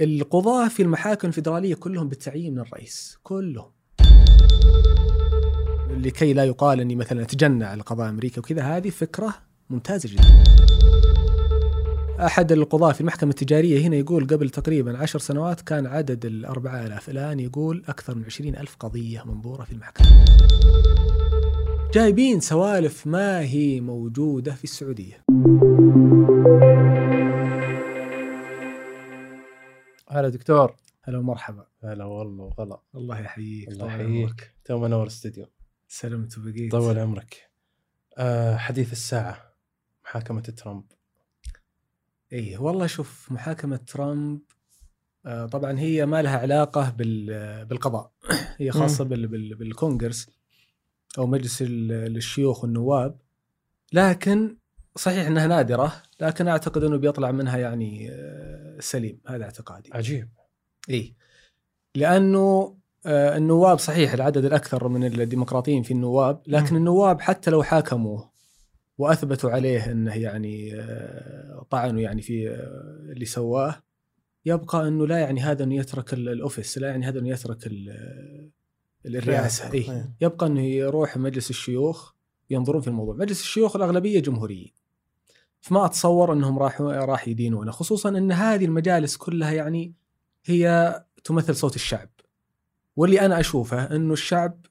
القضاة في المحاكم الفيدرالية كلهم بالتعيين من الرئيس كلهم لكي لا يقال أني مثلا أتجنى على قضاء أمريكا وكذا هذه فكرة ممتازة جدا. أحد القضاة في المحكمة التجارية هنا يقول قبل تقريبا عشر سنوات كان عدد ال 4000 الآن يقول أكثر من 20 ألف قضية منظورة في المحكمة. جايبين سوالف ما هي موجودة في السعودية. هلا دكتور. هلا ومرحبا. هلا والله وغلا. الله يحييك الله يحييك. تو منور الاستديو. سلمت وبقيت. طول عمرك. آه حديث الساعة محاكمة ترامب. إيه والله شوف محاكمة ترامب آه، طبعا هي ما لها علاقة بال- بالقضاء. هي خاصة بال- بال- بالكونغرس أو مجلس ال- الشيوخ والنواب لكن صحيح أنها نادرة لكن أعتقد أنه بيطلع منها يعني آه، سليم هذا اعتقادي عجيب إيه لأنه آه، النواب صحيح العدد الأكثر من الديمقراطيين في النواب لكن مم. النواب حتى لو حاكموه وأثبتوا عليه أنه يعني آه، طعنوا يعني في اللي سواه يبقى أنه لا يعني هذا أنه يترك ال- الأوفيس لا يعني هذا أنه يترك ال- الرئاسة الرئاسة. إيه. إيه. يبقى أنه يروح مجلس الشيوخ ينظرون في الموضوع مجلس الشيوخ الأغلبية جمهوريين فما أتصور أنهم راح راح يدينونه خصوصا أن هذه المجالس كلها يعني هي تمثل صوت الشعب. واللي أنا أشوفه إنه الشعب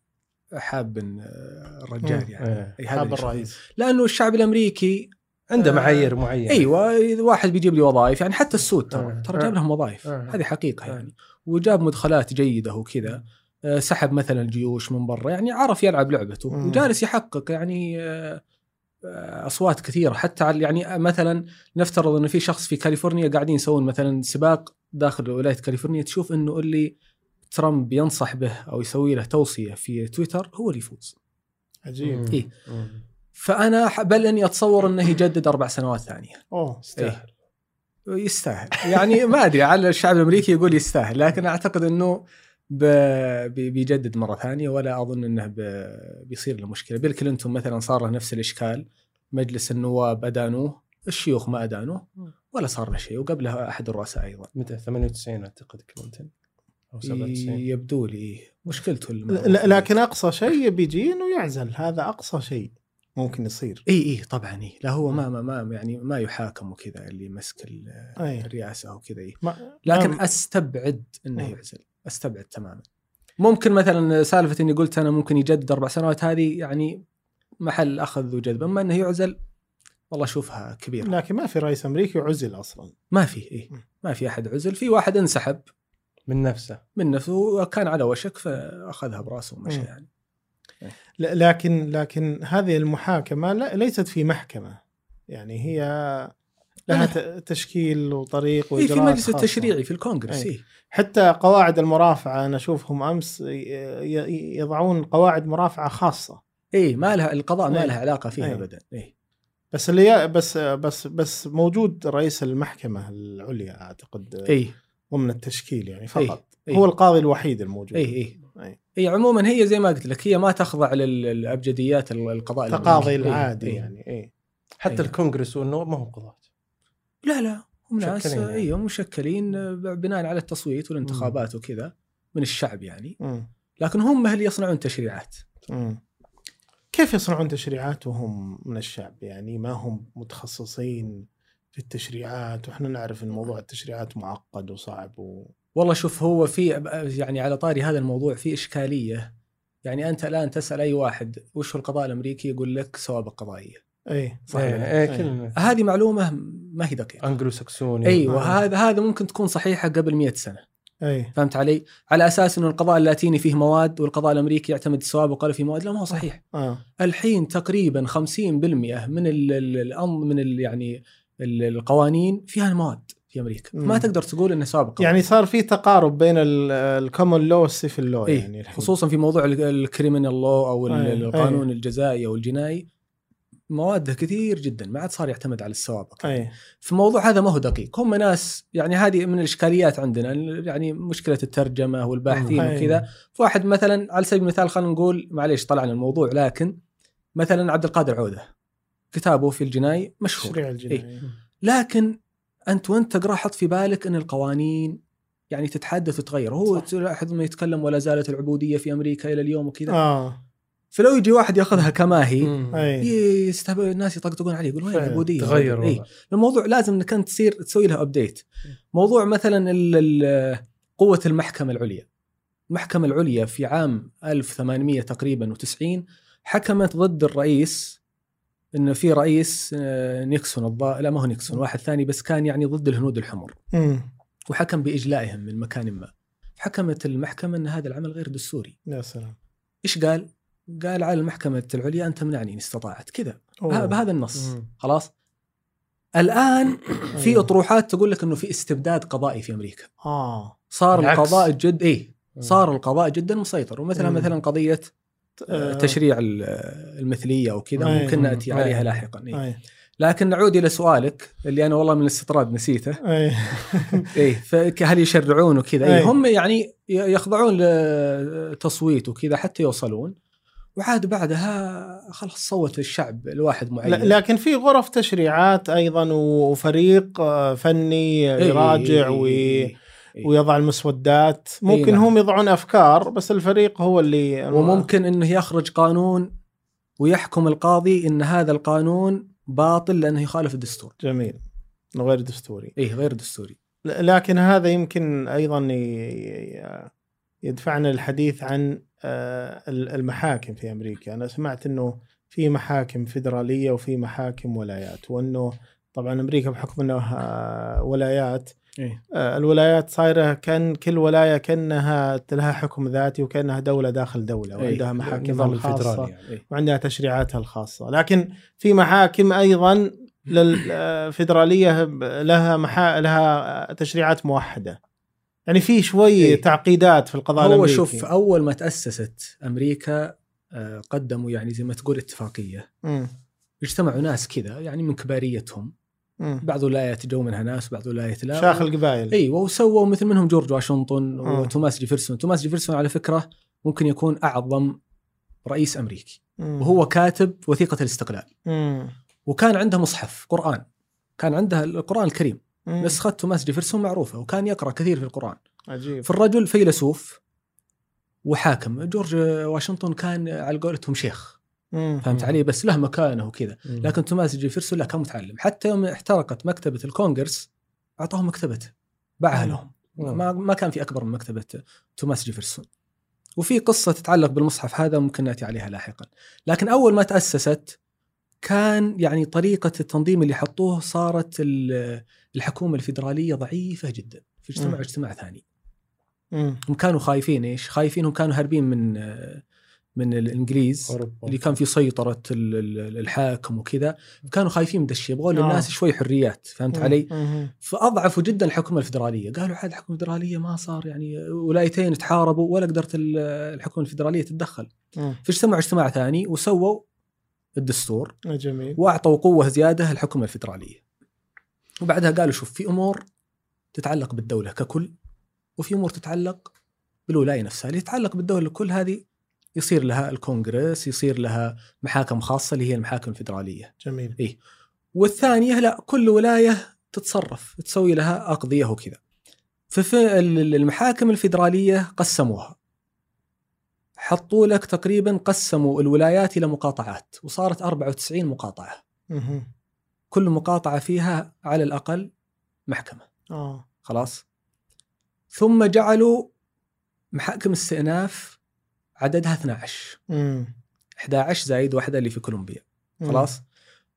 حاب آه، الرجال يعني. هذا حاب. الرئيس. لأنه الشعب الأمريكي عنده آه، معايير معينة. أيوه واحد بيجيب لي وظائف يعني حتى السود ترى. آه. ترى جاب لهم وظائف. هذه حقيقة. يعني. وجاب مدخلات جيدة وكذا. سحب مثلا الجيوش من برا يعني عرف يلعب لعبته. وجالس يحقق يعني أصوات كثيرة. حتى على يعني مثلا نفترض انه في شخص في كاليفورنيا قاعدين يسوون مثلا سباق داخل ولاية كاليفورنيا تشوف إنه اللي ترامب ينصح به أو يسوي له توصية في تويتر هو اللي يفوز. عجيب. إيه. فأنا بل إني أتصور إنه يجدد أربع سنوات ثانية. أوه يستاهل. يستاهل. يعني ما أدري على الشعب الأمريكي يقول يستاهل لكن أعتقد إنه بيجدد مرة ثانية ولا أظن إنه بيصير له مشكلة. بيل كلينتون مثلا صار له نفس الإشكال. مجلس النواب أدانوه الشيوخ ما أدانوه ولا صار له شيء. وقبلها أحد الرؤساء أيضا. متى؟ 98 أعتقد كلينتون أو 97 يبدو لي مشكلته لكن أقصى شيء يبي يجي انه يعزل هذا أقصى شيء ممكن يصير. إي إي طبعا إي. لا هو ما ما, ما يعني ما يحاكم وكذا اللي مسك. الرئاسة وكذا إيه. لكن ما- أستبعد إنه. يعزل. أستبعد تماما. ممكن مثلا سالفة إني قلت أنا ممكن يجدد أربع سنوات هذه يعني محل أخذ وجذب. أما إنه يعزل والله أشوفها كبيرة. لكن ما في رئيس أمريكي عزل أصلا. ما في إيه. ما في أحد عزل. في واحد انسحب. من نفسه. من نفسه وكان على وشك فأخذها برأسه ومشى. يعني. ل- لكن لكن هذه المحاكمة لا- ليست في محكمة. يعني هي لها تشكيل وطريق إيه في وإجراءات مجلس خاصة. التشريعي في الكونغرس أي. إيه. حتى قواعد المرافعة أنا أشوفهم أمس يضعون قواعد مرافعة خاصة إيه ما لها القضاء ما إيه. لها علاقة فيها إيه. ابدا إيه. بس اللي بس بس بس موجود رئيس المحكمة العليا أعتقد إيه ضمن التشكيل يعني فقط إيه. هو القاضي الوحيد الموجود إيه أي. اي عموما هي زي ما قلت لك هي ما تخضع لل- للأبجديات القضاء التقاضي العادي إيه. يعني إيه حتى. الكونغرس والنواب ما هم قضاة لا لا هم ناس مشكلين يعني. إيوه مشكلين بناء على التصويت والانتخابات وكذا من الشعب يعني. لكن هم اللي يصنعون تشريعات. كيف يصنعون تشريعات وهم من الشعب يعني؟ ما هم متخصصين في التشريعات؟ وإحنا نعرف إن موضوع التشريعات معقد وصعب و... والله شوف هو في يعني على طاري هذا الموضوع في إشكالية. يعني أنت الآن تسأل أي واحد وش هو القضاء الامريكي يقول لك سوابق قضائيه إيه صحيح. إيه إيه. كلمة هذه معلومة ما هي دقيقة انجلو ساكسوني أيوه آه. هذا هذا ممكن تكون صحيحة قبل مئة سنة إيه فهمت علي؟ على أساس إنه القضاء اللاتيني فيه مواد والقضاء الأمريكي يعتمد السوابق ولا فيه مواد لا ما هو صحيح آه الحين تقريبا 50% من ال من ال يعني ال- القوانين فيها المواد في أمريكا مم. ما تقدر تقول إنه سابق. يعني صار في تقارب بين ال common law وال civil law إيه يعني الحين. خصوصا في موضوع ال criminal law أو أي، القانون الجزائي أو الجنائي مواده كثير جدا ما عاد صار يعتمد على السوابق أي. في الموضوع هذا ما هو دقيق. هم ناس يعني هذه من الإشكاليات عندنا يعني مشكلة الترجمة والباحثين أي. وكذا. فواحد مثلا على سبيل المثال خلينا نقول معليش طلعنا الموضوع لكن مثلا عبد القادر عودة كتابه في الجناي مشهور. التشريع الجنائي لكن أنت وأنت تقرا حط في بالك إن القوانين يعني تتحدث وتتغير. هو. تلاحظ ما يتكلم ولا زالت العبودية في أمريكا إلى اليوم وكذا. آه. فلو يجي واحد ياخذها كما هي يستهبل الناس يطقطقون عليه يقول وين. العبوديه تغير اي الوضع. الموضوع لازم إنك أنت تصير تسوي لها update موضوع مثلا ال- ال- قوة المحكمة العليا. المحكمة العليا في عام 1800 تقريبا و90 حكمت ضد الرئيس انه في رئيس آه، نيكسون الضا... لا ما هو نيكسون واحد ثاني بس كان يعني ضد الهنود الحمر. وحكم بإجلائهم من مكان ما. حكمت المحكمة إن هذا العمل غير دستوري. يا سلام. إيش قال؟ قال على المحكمة العليا أن تمنعني إن استطاعت كذا. بهذا النص مم. خلاص الآن في أيوه. أطروحات تقول لك إنه في استبداد قضائي في أمريكا آه صار بالعكس. القضاء جد مم. صار القضاء جدا مسيطر ومثلا مم. مثلا قضية آه، آه. تشريع ال- المثلية وكذا أي. ممكن نأتي أي. عليها لاحقا إيه. اي لكن نعود إلى سؤالك اللي أنا والله من الاستطراد نسيته اي إيه فهل يشرعون وكذا أي. إيه هم يعني يخضعون لتصويت وكذا حتى يوصلون وعاد بعدها خلاص صوت الشعب الواحد معين. لكن في غرف تشريعات أيضا وفريق آه، فني إيه، يراجع إيه، إيه، إيه. ويضع المسودات. ممكن نعم. هم يضعون أفكار بس الفريق هو اللي وممكن إنه يخرج قانون ويحكم القاضي إن هذا القانون باطل لأنه يخالف الدستور. جميل. غير دستوري. إيه غير دستوري. لكن هذا يمكن أيضا يدفعنا للحديث عن المحاكم في أمريكا أنا سمعت إنه في محاكم فيدرالية وفي محاكم ولايات وإنه طبعا أمريكا بحكم انه آه، ولايات إيه. آه، الولايات صايرة كأن كل ولاية كأنها لها حكم ذاتي وكأنها دولة داخل دولة إيه. وعندها محاكمها الخاصة الفيدرالي يعني. إيه. وعندها تشريعاتها الخاصة لكن في محاكم أيضا للفيدراليه لها محا... لها تشريعات موحدة يعني في شوي إيه. تعقيدات في القضاء هو الامريكي شوف أول ما تأسست أمريكا آه، قدموا يعني زي ما تقول اتفاقية مم. اجتمعوا ناس كذا يعني من كباريتهم مم. بعض الولايات جو منها ناس بعض الولايات لا شيوخ القبائل أيوه وسووا مثل منهم جورج واشنطن. وتوماس جيفرسون توماس جيفرسون على فكرة ممكن يكون أعظم رئيس أمريكي مم. وهو كاتب وثيقة الاستقلال مم. وكان عنده مصحف قرآن كان عنده القرآن الكريم مم. نسخه توماس جيفرسون معروفة وكان يقرأ كثير في القرآن عجيب فالرجل فيلسوف وحاكم جورج واشنطن كان على قولتهم شيخ مم. فهمت علي بس له مكانه وكذا. لكن توماس جيفرسون لا كان متعلم حتى يوم احترقت مكتبة الكونغرس أعطاهم مكتبته باعها. لهم. ما ما كان في أكبر من مكتبة توماس جيفرسون وفي قصة تتعلق بالمصحف هذا ممكن نأتي عليها لاحقا لكن أول ما تأسست كان يعني طريقة التنظيم اللي حطوه صارت ال- الحكومة الفيدرالية ضعيفة جدا في اجتماع مم. اجتماع ثاني مم. هم كانوا خايفين إيش؟ خايفين هم كانوا هاربين من من الإنجليز أوروبا. اللي كان في سيطرة ال- ال- الحاكم وكذا كانوا خايفين من الشيء يبغون آه. للناس شوي حريات فهمت مم. علي؟ مم. فأضعفوا جدا الحكومة الفدراليه قالوا عاد الحكومة الفدراليه ما صار يعني ولايتين تحاربوا ولا قدرت ال- الحكومة الفدراليه تتدخل. فاجتمعوا اجتماع ثاني وسووا الدستور جميل وأعطوا قوة زيادة للحكومه الفدراليه وبعدها قالوا شوف في أمور تتعلق بالدولة ككل وفي أمور تتعلق بالولاية نفسها. اللي تتعلق بالدولة الكل هذه يصير لها الكونغرس يصير لها محاكم خاصة اللي هي المحاكم الفدراليه جميل. والثانية لا كل ولاية تتصرف تسوي لها أقضية وكذا. ففي ال- المحاكم الفدراليه قسموها. حطوا لك تقريبا قسموا الولايات إلى مقاطعات وصارت 94 مقاطعة. كل مقاطعة فيها على الأقل محكمة آه خلاص ثم جعلوا محاكم استئناف عددها 12 مم. 11 زايد واحدة اللي في كولومبيا مم. خلاص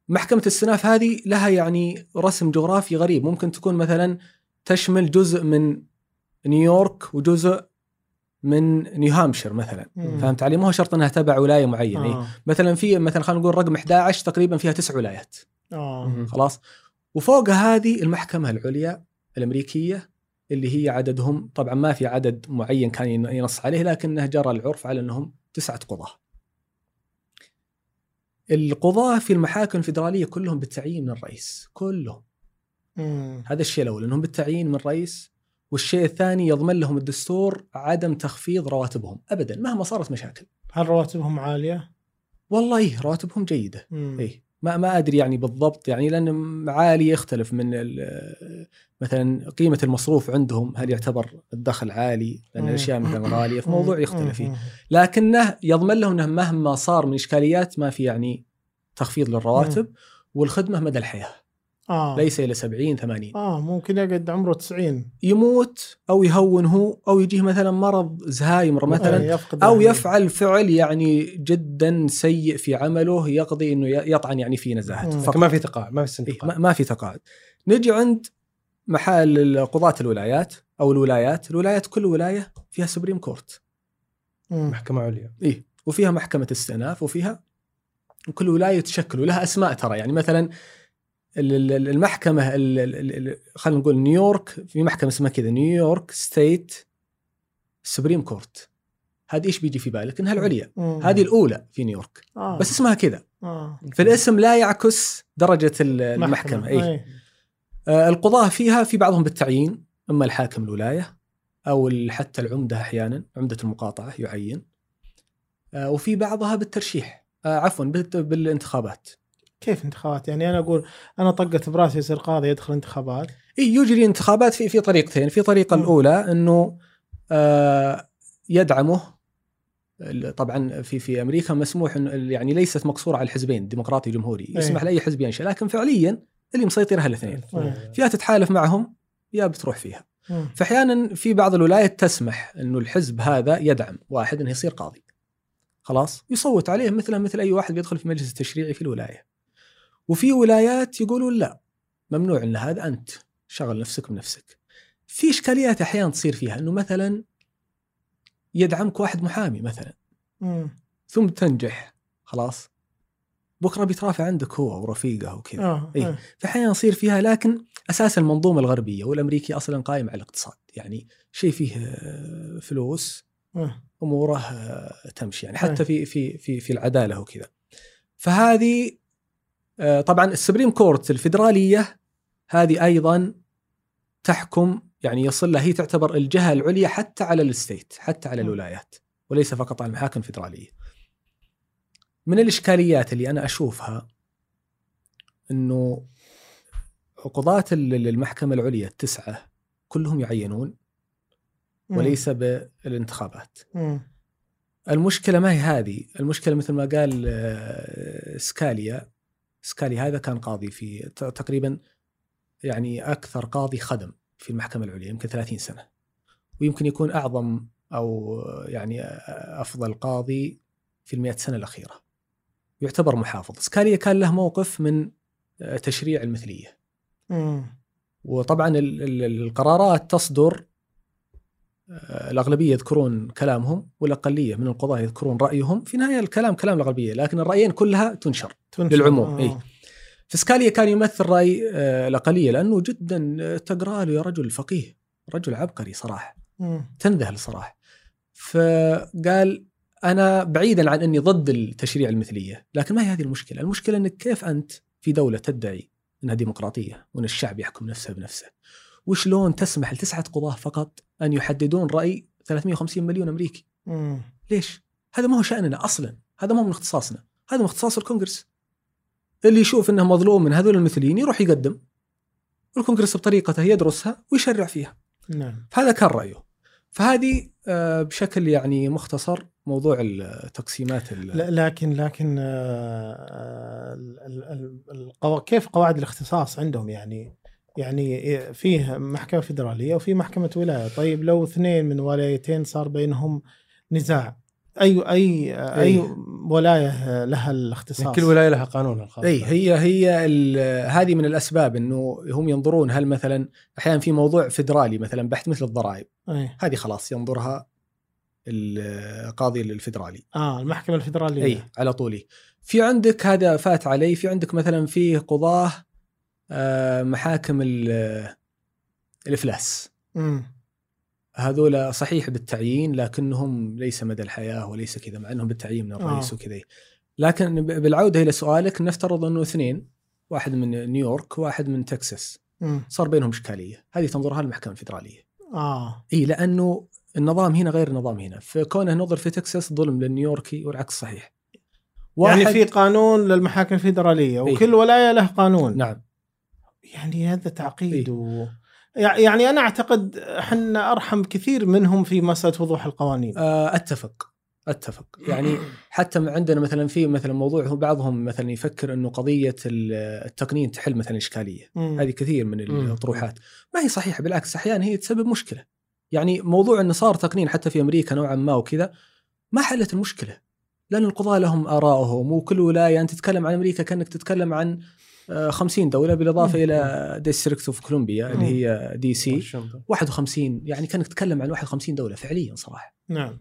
محكمة الاستئناف هذه لها يعني رسم جغرافي غريب ممكن تكون مثلا تشمل جزء من نيويورك وجزء من نيوهامشير مثلا مم. فهمت علي؟ ما هو شرط إنها تبع ولاية معينة آه. مثلا في مثلا خلينا نقول رقم 11 تقريبا فيها تسع ولايات مم. خلاص وفوق هذه المحكمة العليا الأمريكية اللي هي عددهم طبعا ما في عدد معين كان ينص عليه لكنه جرى العرف على أنهم تسعة قضاة. القضاة في المحاكم الفدراليه كلهم بالتعيين من الرئيس، كلهم. مم. هذا الشيء الأول أنهم بالتعيين من الرئيس والشيء الثاني يضمن لهم الدستور عدم تخفيض رواتبهم ابدا مهما صارت مشاكل. هل رواتبهم عالية؟ والله إيه رواتبهم جيدة. اي ما ما أدري يعني بالضبط يعني لأن عالي يختلف من مثلا قيمة المصروف عندهم هل يعتبر الدخل عالي لأن. الأشياء مثلا غالية في موضوع مم. يختلف فيه. لكنه يضمن لهم إنه مهما صار من إشكاليات ما في يعني تخفيض للرواتب والخدمة مدى الحياة آه. ليس إلى 70 80 آه ممكن يقعد عمره 90 يموت أو يهون هو أو يجيه مثلا مرض زهايمر آه، مثلا يفقد أو أهله. يفعل فعل يعني جدا سيء في عمله يقضي إنه يطعن يعني في نزاهته. فقط. ما في تقاعد ما في سن إيه ما, ما في تقاعد. نجي عند محل قضاة الولايات أو الولايات. الولايات كل ولاية فيها supreme court مم. محكمة عليا. إيه وفيها محكمة استئناف وفيها وكل ولاية تشكل ولها أسماء ترى. يعني مثلا المحكمة ال- ال- ال- خلينا نقول نيويورك في محكمة اسمها كذا نيويورك state supreme court هذه إيش بيجي في بالك؟ إنها العليا. هذه الأولى في نيويورك آه. بس اسمها كذا. آه. في الاسم لا يعكس درجة ال- المحكمة. اي أي. آه، القضاة فيها في بعضهم بالتعيين أما الحاكم الولاية أو حتى العمدة أحيانا عمدة المقاطعة يعين. آه، وفي بعضها بالترشيح. آه، عفوا بالانتخابات. كيف انتخابات؟ يعني أنا أقول أنا طقت براسي يصير قاضي يدخل انتخابات. إي يجري انتخابات في في طريقتين. في طريقة مم. الأولى إنه آه، يدعمه طبعا في في أمريكا مسموح يعني ليست مقصورة على الحزبين ديمقراطي جمهوري يسمح لأي حزب ينشا لكن فعليا اللي مسيطرها الاثنين إيه. فيها تتحالف معهم يا بتروح فيها. فاحيانا في بعض الولايات تسمح إنه الحزب هذا يدعم واحد إنه يصير قاضي. خلاص؟ يصوت عليه مثله مثل أي واحد بيدخل في مجلس التشريعي في الولاية. وفي ولايات يقولون لا ممنوع إن هذا أنت شغل نفسك بنفسك في إشكاليات أحيانا تصير فيها إنه مثلا يدعمك واحد محامي مثلا مم. ثم تنجح خلاص بكرة بيترافع عندك هو ورفيقه وكذا آه إيه. إيه. فاحيانا يصير فيها لكن أساس المنظومة الغربية والأمريكي أصلا قائم على الاقتصاد يعني شيء فيه آه، فلوس آه. أموره آه، تمشي يعني حتى. في في في في العدالة وكذا فهذه آه، طبعا ال supreme court الفدراليه هذه أيضا تحكم يعني يصل لها هي تعتبر الجهة العليا حتى على ال state حتى على. الولايات وليس فقط على المحاكم الفدراليه من الإشكاليات اللي أنا أشوفها إنه قضاة ال- المحكمة العليا التسعة كلهم يعينون. وليس بالانتخابات. المشكلة ما هي هذه المشكلة مثل ما قال آه، سكاليا سكاليا هذا كان قاضي في تقريبا يعني أكثر قاضي خدم في المحكمة العليا يمكن 30 سنة. ويمكن يكون أعظم أو آه، يعني أفضل قاضي في المئة سنة الأخيرة. يعتبر محافظ. سكاليا كان له موقف من آه، تشريع المثلية. مم. وطبعا ال- ال- القرارات تصدر الأغلبية يذكرون كلامهم والأقلية من القضاة يذكرون رأيهم في النهاية الكلام كلام الأغلبية لكن الرأيين كلها تنشر تنشر. للعموم، آه. إيه. فسكاليا كان يمثل رأي آه، الأقلية لأنه جدا آه، تقرأ له يا رجل فقيه رجل عبقري صراحة مم. تنذهل صراحة فقال أنا بعيدا عن أني ضد التشريع المثلية لكن ما هي هذه المشكلة المشكلة أنك كيف أنت في دولة تدعي أنها ديمقراطية وأن الشعب يحكم نفسه بنفسه وشلون تسمح لتسعة قضاة فقط أن يحددون رأي 350 مليون أمريكي؟ مم. ليش؟ هذا ما هو شأننا أصلا. هذا ما هو من اختصاصنا. هذا من اختصاص الكونغرس. اللي يشوف أنه مظلوم من هذول المثليين يروح يقدم. الكونغرس بطريقته يدرسها ويشرع فيها. نعم. فهذا كان رأيه. فهذه آه، بشكل يعني مختصر موضوع التقسيمات لكن لكن آه، القوا- كيف قواعد الاختصاص عندهم يعني؟ يعني فيه محكمة فيدرالية وفي محكمة ولاية. طيب لو اثنين من ولايتين صار بينهم نزاع أي أي أي ولاية لها الاختصاص؟ يعني كل ولاية لها قانونها الخاص. اي هي هي ال- هذه من الأسباب إنه هم ينظرون هل مثلا أحيانا في موضوع فدرالي مثلا بحث مثل الضرائب. أي. هذه خلاص ينظرها القاضي الفدرالي آه المحكمة الفيدرالية. اي على طولي. في عندك هذا فات علي في عندك مثلا فيه قضاة محاكم ال- الإفلاس. هذول صحيح بالتعيين لكنهم ليس مدى الحياة وليس كذا مع إنهم بالتعيين من الرئيس آه. وكذا لكن بالعودة إلى سؤالك نفترض إنه اثنين واحد من نيويورك واحد من تكساس. صار بينهم إشكالية. هذه تنظرها المحكمه الفدراليه آه. إي لأنه النظام هنا غير النظام هنا. فكونه نظر في تكساس ظلم للنيويوركي والعكس صحيح. يعني في قانون للمحاكم الفيدرالية إيه. وكل ولاية له قانون. نعم. يعني هذا تعقيد إيه. و... يع- يعني أنا أعتقد إحنا أرحم كثير منهم في مسألة وضوح القوانين آه، أتفق أتفق يعني حتى عندنا مثلا في مثلا موضوع هو بعضهم مثلا يفكر إنه قضية ال- التقنين تحل مثلا إشكالية مم. هذه كثير من مم. الطروحات ما هي صحيحة بالعكس أحيانا هي تسبب مشكلة يعني موضوع انه صار تقنين حتى في أمريكا نوعا ما وكذا ما حلت المشكلة لأن القضاة لهم ارائهم وكل ولاية أنت تتكلم عن أمريكا كأنك تتكلم عن 50 دولة بالإضافة. إلى District of Columbia اللي هي DC واشنطن. 51 يعني كأنك تتكلم عن 51 دولة فعليا صراحة نعم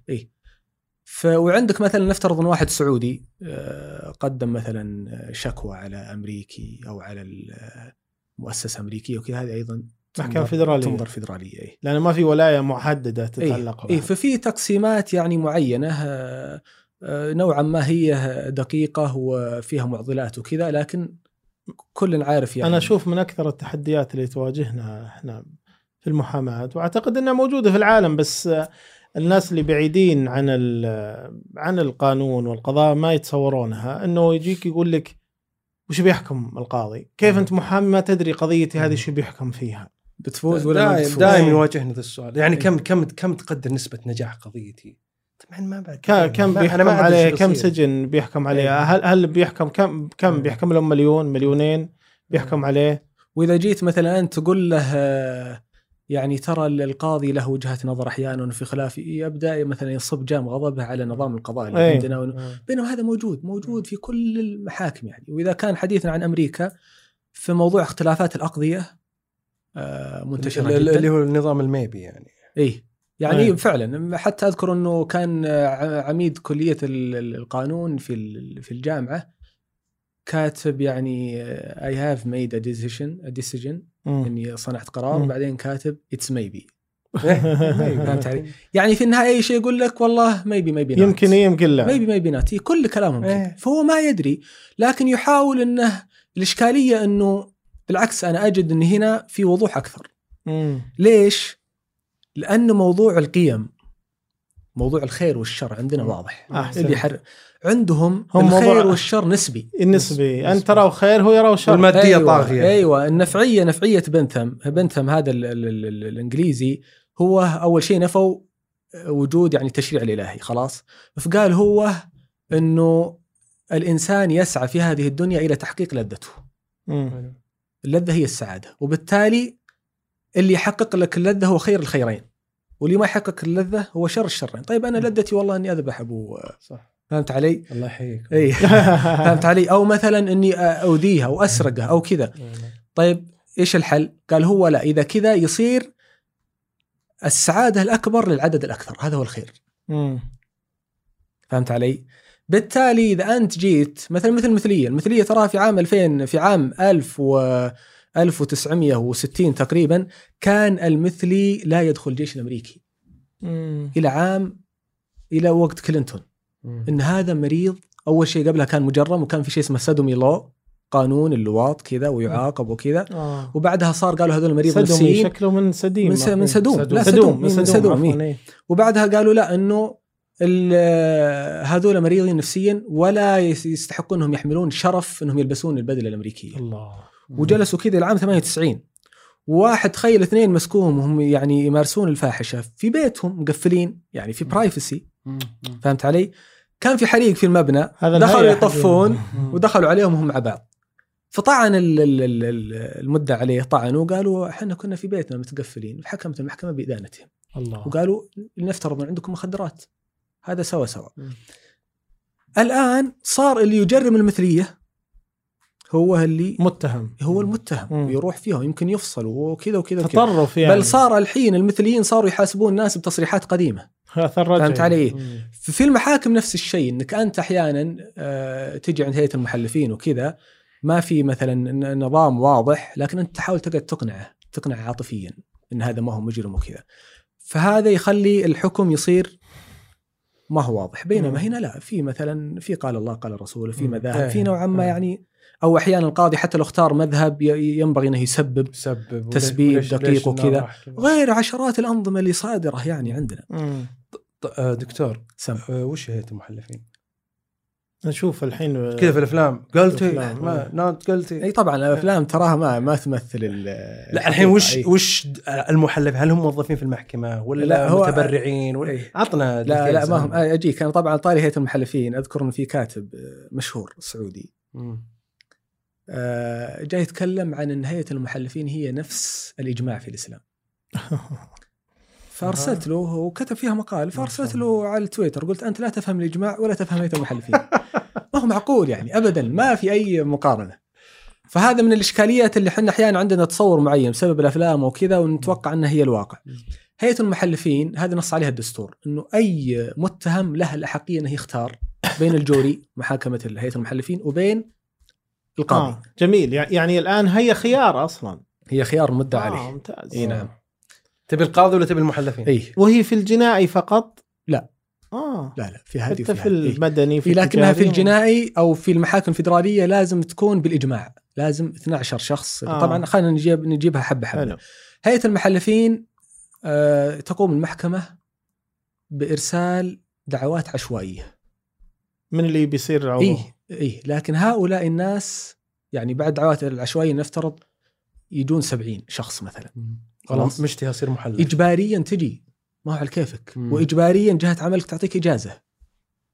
ف وعندك مثلا نفترض إن واحد سعودي آه، قدم مثلا شكوى على أمريكي أو على ال- مؤسسة أمريكية وكذا هذه أيضا محكمة تنظر- فيدرالية. تنظر فيدرالية اي لأن ما في ولاية محددة اي تتعلق اي بها. ففي تقسيمات يعني معينة آه، آه، نوعا ما هي دقيقة وفيها معضلات وكذا لكن كل عارف يعني أنا أشوف من أكثر التحديات اللي تواجهنا إحنا في المحاماة وأعتقد إنها موجودة في العالم بس الناس اللي بعيدين عن ال- عن القانون والقضاء ما يتصورونها إنه يجيك يقول لك وش بيحكم القاضي؟ كيف أنت محامي ما تدري قضيتي هذه شو بيحكم فيها؟ بتفوز ولا ما دائما بتفوز دائما. يواجهنا ذا السؤال يعني إيه. كم كم كم تقدر نسبة نجاح قضيتي؟ طبعا ما بعد. كم كم بيحكم أنا ما أدري عليه كم. سجن بيحكم عليه؟ إيه. هل هل بيحكم كم كم إيه. بيحكم لهم مليون مليونين بيحكم عليه؟ وإذا جيت مثلا انت تقول له يعني ترى القاضي له وجهة نظر أحيانا وفي خلاف يبدأ مثلا يصب جام غضبه على نظام القضاء اللي إيه. عندنا. وإنه- بينما هذا موجود موجود في كل المحاكم يعني. وإذا كان حديثنا عن أمريكا في موضوع اختلافات الأقضية آه، منتشرة ال- ال- اللي جدا. هو النظام ال maybe يعني. اي يعني إيه. فعلا حتى أذكر إنه كان عميد كلية ال- ال- القانون في في الجامعة كاتب يعني I have made a decision decision مم. إني صنعت قرار مم. وبعدين كاتب it's maybe فهمت علي؟ يعني في النهاية أي شيء يقول لك والله maybe maybe يمكن إيه يمكن لا maybe maybe not كل كلامهم كذا إيه. فهو ما يدري لكن يحاول إنه الإشكالية إنه بالعكس أنا أجد إن هنا في وضوح أكثر مم. ليش؟ لأنه موضوع القيم موضوع الخير والشر عندنا واضح. أحسن. اللي حر... عندهم هم الخير موضوع- والشر نسبي. النسبي. انت تراه خير هو يراه شر. والمادية أيوة. طاغية. أيوه. النفعية نفعية بنثم بنثم هذا ال ال ال ال الإنجليزي هو أول شيء نفوا وجود يعني التشريع الإلهي خلاص. فقال هو إنه الإنسان يسعى في هذه الدنيا إلى تحقيق لذته. اللذة هي السعادة. وبالتالي اللي يحقق لك اللذة هو خير الخيرين. واللي ما يحقق اللذة هو شر الشرين. طيب أنا لذتي والله إني أذبح أبو صح. فهمت علي؟ الله يحييك. إي. فهمت علي؟ أو مثلا إني أؤذيها أو أسرقها أو كذا. طيب إيش الحل؟ قال هو لا إذا كذا يصير السعادة الأكبر للعدد الأكثر. هذا هو الخير. مم. فهمت علي؟ بالتالي إذا أنت جيت مثلا مثل المثلية، المثلية تراها في عام 2000 في عام 1000 و 1960 تقريبا كان المثلي لا يدخل الجيش الأمريكي مم. إلى عام إلى وقت كلينتون مم. إن هذا مريض أول شيء قبلها كان مجرم وكان في شيء اسمه سدومي لو قانون اللواط كذا ويعاقب وكذا آه. وبعدها صار قالوا هذول مريض نفسيين شكله من سديم من س- من عفواً. سدوم. لا، سدوم سدوم. من من سدوم سدوم، عفواً، إيه. وبعدها قالوا لا إنه هذول مريضين نفسيا ولا يس- يستحقون إنهم يحملون شرف إنهم يلبسون البدلة الأمريكية الله وجلسوا كذا العام 98 واحد تخيل اثنين مسكوهم وهم يعني يمارسون الفاحشة في بيتهم مقفلين يعني في برايفسي. فهمت علي؟ كان في حريق في المبنى هذا دخلوا يطفون. ودخلوا عليهم وهم مع بعض فطعن ال- ال- ال- ال- المدة عليه طعنوا وقالوا إحنا كنا في بيتنا متقفلين فحكمت المحكمة بإدانتهم. الله. وقالوا لنفترض ان عندكم مخدرات. هذا سوا سوا. الآن صار اللي يجرم المثلية هو اللي متهم هو المتهم مم. ويروح فيهم يمكن يفصل وكذا وكذا تطرف يعني بل صار الحين المثليين صاروا يحاسبون الناس بتصريحات قديمة. فهمت علي؟ مم. في المحاكم نفس الشيء إنك أنت أحيانا آه، تجي عند هيئة المحلفين وكذا ما في مثلا نظام واضح لكن أنت تحاول تقعد تقنعه تقنعه عاطفيا إن هذا ما هو مجرم وكذا فهذا يخلي الحكم يصير ما هو واضح مم. بينما هنا لا في مثلا في قال الله قال الرسول في. مذاهب في إيه. نوعا ما إيه. يعني أو أحيانا القاضي حتى لو اختار مذهب ي- ينبغي إنه يسبب سبب تسبيب وليش- دقيق ليش وكذا. غير عشرات الأنظمة اللي صادرة يعني عندنا مم. آه، دكتور سم آه، وش هيئة المحلفين؟ نشوف الحين كذا في الأفلام قلتي الأفلام. ما نوت قلتي إي طبعا الأفلام تراها ما ما تمثل ال- لا الحين وش الحقيقة. وش المحلف هل هم موظفين في المحكمة ولا لا، هو- متبرعين ولا. عطنا لا لا ما. هم أجيك أنا طبعا طاري هيئة المحلفين أذكر إنه في كاتب آه، مشهور سعودي مم. آه، جاي يتكلم عن إن هيئة المحلفين هي نفس الإجماع في الإسلام. فأرسلت له وكتب فيها مقال فأرسلت له على التويتر قلت أنت لا تفهم الإجماع ولا تفهم هيئة المحلفين. ما هو معقول يعني ابدا ما في أي مقارنة. فهذا من الإشكاليات اللي إحنا أحيانا عندنا تصور معين بسبب الأفلام وكذا ونتوقع إنها هي الواقع. هيئة المحلفين هذا نص عليها الدستور إنه أي متهم له الأحقية إنه يختار بين الجوري محاكمة هيئة المحلفين وبين القاضي. آه. جميل يع- يعني الآن هي خيار أصلا هي خيار مدعى آه عليه. ممتاز إي نعم. تبي القاضي ولا تبي المحلفين؟ إي وهي في الجنائي فقط؟ لا. آه لا لا في هذه حتى في. إيه. المدني في لكنها في؟ الجنائي أو في المحاكم الفدراليه لازم تكون بالإجماع، لازم 12 شخص، آه. طبعا خلينا نجيب نجيبها حبة حبة. حلو هيئة المحلفين آه، تقوم المحكمة بإرسال دعوات عشوائية. من اللي بيصير عضو إي اي لكن هؤلاء الناس يعني بعد دعوات العشوائية نفترض يجون 70 شخص مثلا. خلاص. مشتهي اصير محلف اجباريا تجي ما هو على كيفك. مم. واجباريا جهة عملك تعطيك إجازة.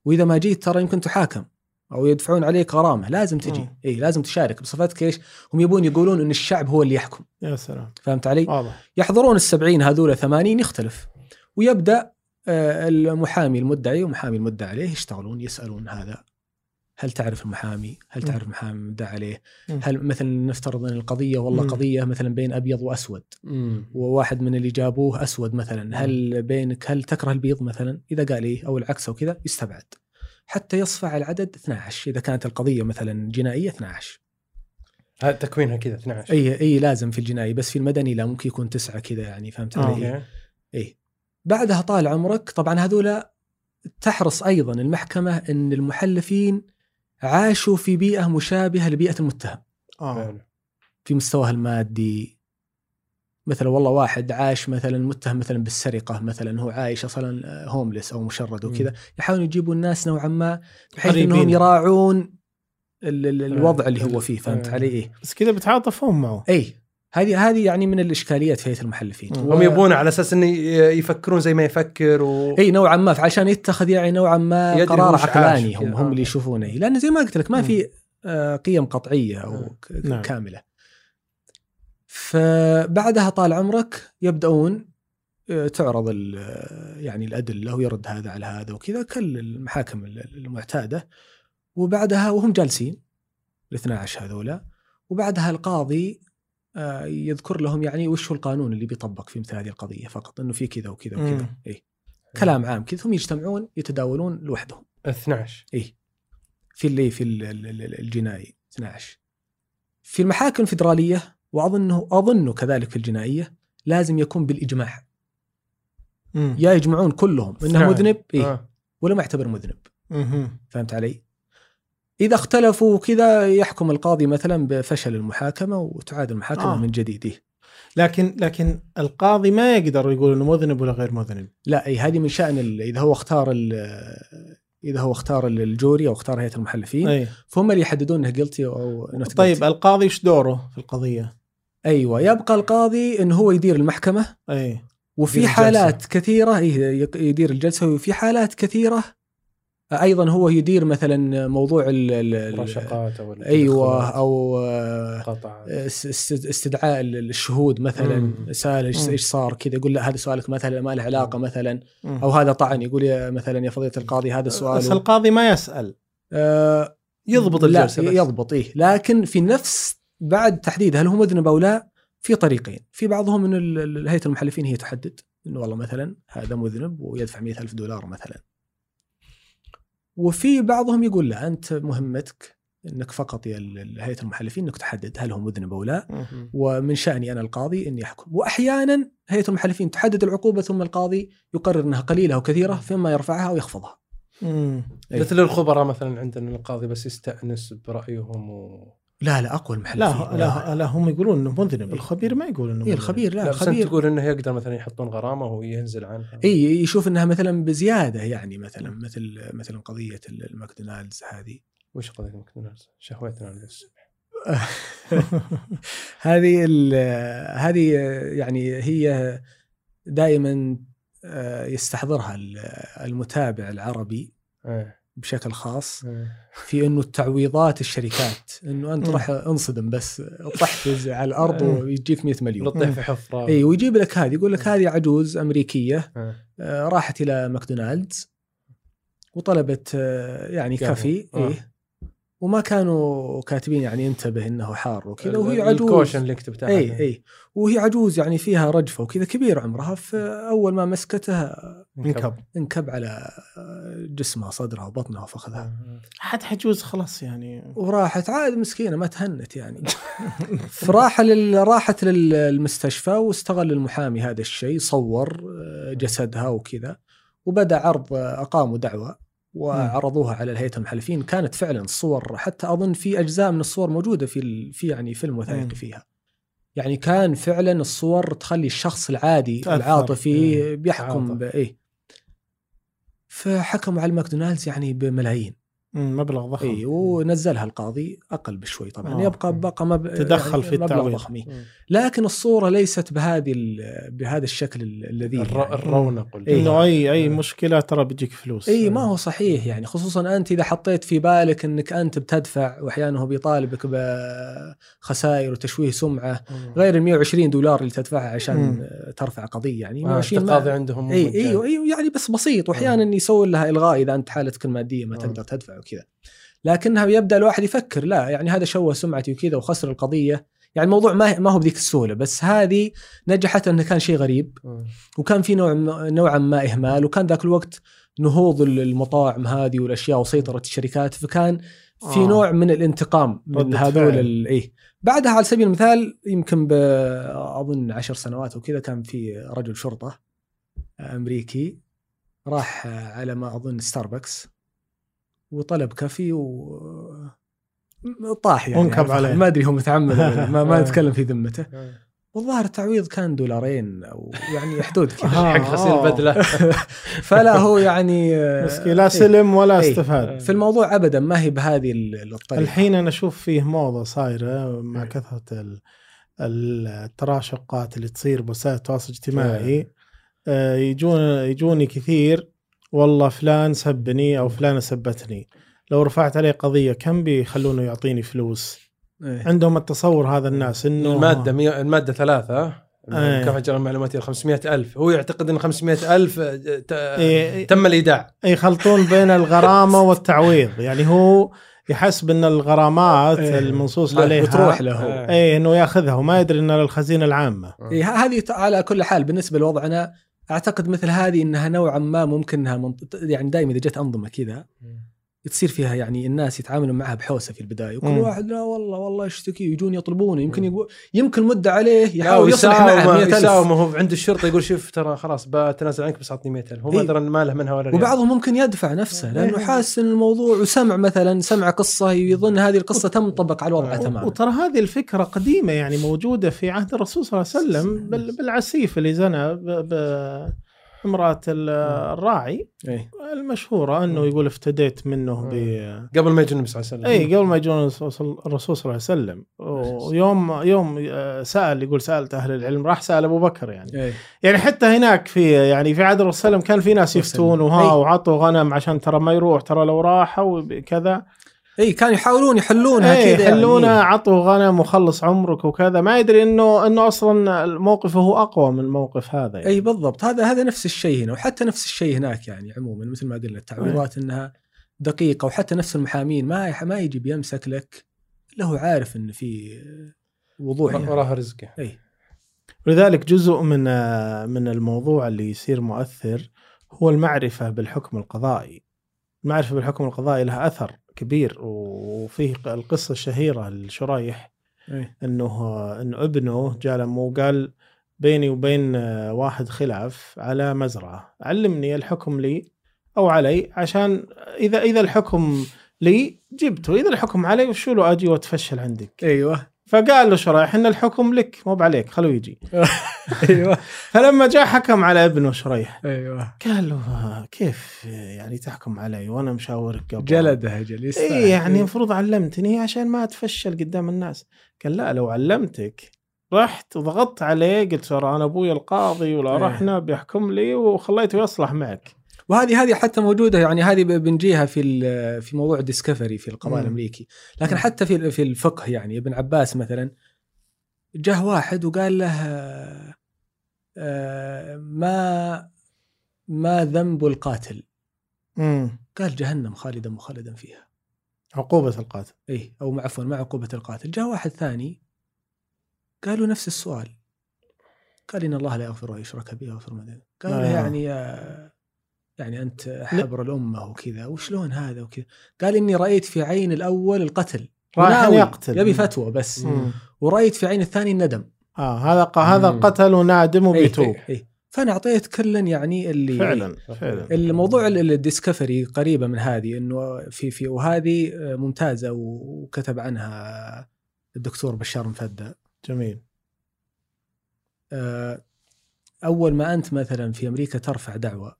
وإذا ما جيت ترى يمكن تحاكم أو يدفعون عليك غرامة. لازم تجي. اي لازم تشارك. بصفتك إيش؟ هم يبون يقولون إن الشعب هو اللي يحكم. يا سلام. فهمت علي؟ واضح. يحضرون السبعين هذول ثمانين يختلف. ويبدأ آه، المحامي المدعي ومحامي المدعى عليه يشتغلون يسألون هذا. هل تعرف المحامي؟ هل. تعرف المحامي المدعى عليه؟ مم. هل مثلا نفترض أن القضية والله مم. قضية مثلا بين أبيض وأسود مم. وواحد من اللي جابوه أسود مثلا هل بينك هل تكره البيض مثلا؟ إذا قال إيه أو العكس أو كذا يستبعد حتى يصفى على العدد 12 إذا كانت القضية مثلا جنائية 12 هذا تكوينها كذا 12 اي اي لازم في الجنائي بس في المدني لا ممكن يكون تسعة كذا يعني فهمت آه. علي؟ أوكي إيه بعدها طال عمرك طبعا هذول تحرص أيضا المحكمة إن المحلفين عاشوا في بيئة مشابهة لبيئة المتهم. آه. حلو. في مستواه المادي. مثلا والله واحد عاش مثلا متهم مثلا بالسرقة مثلا هو عايش أصلا هوملس أو مشرد وكذا. يحاولون يجيبوا الناس نوعا ما بحيث قريبين. إنهم يراعون ال- ال- الوضع اللي هو فيه فهمت آه. علي؟ إيه. بس كذا بتعاطفون معه. اي هذه هذه يعني من الإشكاليات في هيئة المحلفين. هم يبون على أساس إنه يفكرون زي ما يفكر و... إي نوعا ما فعشان يتخذ يعني نوعا ما قرار عقلاني هم. هم آه. اللي يشوفونه لأن زي ما قلت لك ما. في آه، قيم قطعية أو نعم. كاملة فبعدها طال عمرك يبدأون آه، تعرض يعني الأدلة ويرد هذا على هذا وكذا كل المحاكم ال- المعتادة وبعدها وهم جالسين ال 12 هذولا وبعدها القاضي يذكر لهم يعني وش هو القانون اللي بيطبق في مثل هذه القضية فقط إنه في كذا وكذا وكذا مم. اي كلام عام كذا ثم يجتمعون يتداولون لوحدهم 12 اي في اللي في ال- ال- ال- الجنائي 12 في المحاكم الفدراليه واظنه أظنه كذلك في الجنائية لازم يكون بالإجماع مم. يا يجمعون كلهم إنه 12. مذنب إيه آه. ولا ما يعتبر مذنب مهم. فهمت علي؟ إذا اختلفوا كذا يحكم القاضي مثلا بفشل المحاكمة وتعاد المحاكمة آه. من جديد؟ لكن لكن القاضي ما يقدر يقول إنه مذنب ولا غير مذنب لا إي هذه من شأن إذا هو اختار إذا هو اختار الجوري أو اختار هيئة المحلفين إي فهم اللي يحددون إنه جلتي أو not طيب guilty. القاضي إيش دوره في القضية؟ أيوه يبقى القاضي إنه هو يدير المحكمة إي وفي حالات كثيرة يدير الجلسة وفي حالات كثيرة أيضا هو يدير مثلا موضوع ال- ال- ال- مراشقات أو أيوه أو آه، قطع است- استدعاء ال- الشهود مثلا. مم. سأل إيش صار كذا يقول لا هذا سؤالك مثلا ما له علاقة مثلا. مم. أو هذا طعن يقول يا مثلا يا فضيلة القاضي هذا بس سؤال القاضي ما يسأل. آه يضبط لا الجلسة بس. يضبط إيه. لكن في نفس بعد تحديد هل هو مذنب أو لا في طريقين. في بعضهم ال- هيئه المحلفين هي تحدد إنه والله مثلا هذا مذنب ويدفع مئة ألف دولار مثلا. وفي بعضهم يقول لا أنت مهمتك إنك فقط يا هيئة المحلفين إنك تحدد هل هو مذنب أو لا. ومن شأني أنا القاضي إني أحكم وأحيانا هيئة المحلفين تحدد العقوبة ثم القاضي يقرر إنها قليلة أو كثيرة فيما يرفعها أو يخفضها. إيه. مثل الخبراء مثلا عندنا القاضي بس يستأنس برأيهم و... لا لا أقوى المحلفين. لا لا لا. هم يقولون إنه مذنب الخبير ما يقول إنه إيه. الخبير لا, لا الخبير تقول إنه يقدر مثلا يحطون غرامة وهو ينزل عنها. إي يشوف إنها مثلا بزيادة يعني مثلا مثل مثلا قضية الماكدونالدز هذه. وش قضية ماكدونالدز؟ شهوتنا الصبح هذه ال- هذه يعني هي دائما آه، يستحضرها ال- المتابع العربي. إيه. بشكل خاص إيه. في إنه التعويضات الشركات إنه أنت. راح انصدم بس طحت على الأرض مم. ويجيك 100 مليون نطيح في حفرة اي ويجيب لك هذه يقول لك هذه عجوز أمريكية إيه. آه، راحت إلى ماكدونالدز وطلبت آه، يعني. coffee آه. وما كانوا كاتبين يعني انتبه إنه حار وكذا وهي عجوز. ال caution اللي يكتب تحت اي إي. وهي عجوز يعني فيها رجفة وكذا كبير عمرها فأول ما مسكته انكب. انكب. على جسمها صدرها وبطنها وفخذها حد حجوز خلاص يعني. وراحت. عاد مسكينة ما تهنت يعني. فراح لل... راحت للمستشفى واستغل المحامي هذا الشيء صور آه، جسدها وكذا وبدأ عرض آه، أقاموا دعوة. وعرضوها على الهيئة المحلفين كانت فعلا الصور حتى أظن في أجزاء من الصور موجودة في. في يعني فيلم. وثائقي فيها يعني كان فعلا الصور تخلي الشخص العادي. العاطفي إيه. بيحكم. بإيه فحكموا على الماكدونالدز يعني بملايين مبلغ ضخم اي ونزلها القاضي أقل بشوي طبعا آه. يبقى بقى مب... تدخل في مبلغ التعويض. ضخم إيه. لكن الصورة ليست بهذه ال... بهذا الشكل ال- الذي الر- يعني. الرونق إيه. إنه اي أي إيه. مشكلة ترى بيجيك فلوس اي ما هو صحيح يعني خصوصا أنت إذا حطيت في بالك إنك أنت بتدفع واحيانا هو بيطالبك بخسائر وتشويه سمعة غير ال 120 دولار اللي تدفعها عشان مم. ترفع قضية يعني آه، 120 ما- التقاضي عندهم اي. أيوه أيوه يعني بس بسيط واحيانا يسوي لها إلغاء إذا أنت حالتك المادية ما. تقدر تدفع وكذا. لكنها يبدأ الواحد يفكر لا يعني هذا شوه سمعتي وكذا وخسر القضية. يعني الموضوع ما ما هو بذيك السهولة بس هذه نجحت أنه كان شيء غريب آه. وكان في نوع نوعا ما إهمال وكان ذاك الوقت نهوض المطاعم هذه والأشياء وسيطرة الشركات فكان في آه. نوع من الانتقام من هذول إيه. بعدها على سبيل المثال يمكن ب أظن عشر سنوات وكذا كان في رجل شرطة أمريكي راح على ما أظن ستاربكس وطلب كافي و طاح يعني عرفت؟ عليه. ما أدري هو متعمد ما, ما نتكلم في ذمته آه. والظاهر التعويض كان دولارين أو يعني حدود كذا آه. حق غسيل البدله فلا هو يعني مسكين لا سلم ولا إيه. استفاد في الموضوع ابدا ما هي بهذه ال- الطريقة الحين أنا أشوف فيه موضة صايرة مع كثرة ال- ال- التراشقات اللي تصير بوسائل التواصل الاجتماعي آه، يجون يجوني كثير والله فلان سبني أو فلانه سبتني لو رفعت عليه قضية كم بيخلونه يعطيني فلوس إيه. عندهم التصور هذا الناس إنه المادة مية المادة ثلاثة إيه. مكافحه الجرائم المعلوماتيه 500 ألف هو يعتقد إن 500 ألف آه، ت- إيه. تم الإيداع يخلطون بين الغرامة والتعويض يعني هو يحسب إن الغرامات إيه. المنصوص عليها بتروح له. اي إنه ياخذها وما يدري انها للخزينه العامة إيه هذه على كل حال بالنسبة لوضعنا أعتقد مثل هذه إنها نوعا ما ممكن إنها منط... يعني دائما إذا جت أنظمة كذا تصير فيها يعني الناس يتعاملون معها بحوسة في البداية وكل مم. واحد لا والله والله يشتكي يجون يطلبونه يمكن يقول يمكن مدة عليه يحاول يصلح معه ويساوم 100000 يساوم وهو عند الشرطة يقول شوف ترى خلاص بتنازل عنك بس أعطني 100000 هو ما إيه. درى إن ما له منها ولا ريال. وبعضهم ممكن يدفع نفسه لأنه إيه. حاسس إن الموضوع وسمع مثلا سمع قصة يظن هذه القصة تنطبق على الوضع تماما وترى هذه الفكرة قديمة يعني موجودة في عهد الرسول صلى الله عليه وسلم بال- بالعسيف اللي زنى ب- ب- امراه ال- الراعي إيه. المشهورة إنه يقول افتديت منه ب قبل ما يجي النبي صلى الله عليه وسلم. اي قبل ما يجون الرسول صلى الله عليه وسلم. ويوم يوم آه، سأل يقول سألت أهل العلم راح سأل أبو بكر يعني. إيه. يعني حتى هناك في يعني في عهد الرسول صلى الله عليه وسلم كان في ناس يفتون وها أي. وعطوا غنم عشان ترى ما يروح ترى لو راحوا كذا. اي كانوا يحاولون يحلونها إيه كذا يحلونه يعني. عطوا غنم وخلص عمرك وكذا ما يدري إنه إنه أصلا الموقف هو أقوى من الموقف هذا يعني. إي بالضبط هذا هذا نفس الشيء هنا وحتى نفس الشيء هناك يعني عموما مثل ما قلنا التعويضات إنها دقيقة وحتى نفس المحامين ما ما يجي بيمسك لك إلا هو عارف إن في وضوح يعني. وراها رزقه إي ولذلك جزء من من الموضوع اللي يصير مؤثر هو المعرفة بالحكم القضائي. المعرفة بالحكم القضائي لها أثر كبير وفيه القصة الشهيره لشريح إيه. إنه انه ابنه جاء لما وقال بيني وبين واحد خلاف على مزرعة. علمني الحكم لي أو علي عشان إذا إذا الحكم لي جبته إذا الحكم علي وشو له أجي وأتفشل عندك؟ أيوه. فقال له شريح إن الحكم لك مو بعليك خلوه يجي. أيوه. فلما جاء حكم على ابنه شريح أيوه. قال له "آه، كيف يعني تحكم علي وأنا مشاورك قبل؟ جلده يستاهل. اي يعني المفروض علمتني عشان ما أتفشل قدام الناس. قال لا لو علمتك رحت وضغطت عليه قلت ترى أنا أبوي القاضي ولا إيه. رحنا بيحكم لي وخليته يصلح معك. وهذه هذه حتى موجودة يعني هذه بنجيها في في موضوع ديسكفري في القضاء مم. الأمريكي. لكن مم. حتى في في الفقه يعني ابن عباس مثلا جاه واحد وقال له آه، ما ما ذنب القاتل؟ امم قال جهنم خالدا مخلدا فيها. عقوبة القاتل. اي أو عفوا مع عقوبة القاتل. جاء واحد ثاني قالوا نفس السؤال. قال إن الله لا يغفر ان يشرك به ويغفر ما دون. قال له آه. يعني يعني أنت حبر الأمة وكذا وشلون هذا وكذا؟ قال إني رأيت في عين الأول القتل. راح يقتل. يبي فتوى بس. مم. ورأيت في عين الثاني الندم. آه هذا ق- هذا. قتل ونادم إيه، وبيتوب. إيه. فأنا أعطيت كلا يعني اللي فعلا فعلا. الموضوع ال- الديسكفري قريبة من هذه إنه في في وهذه ممتازة وكتب عنها الدكتور بشار مفدى. جميل. آه، أول ما أنت مثلا في أمريكا ترفع دعوة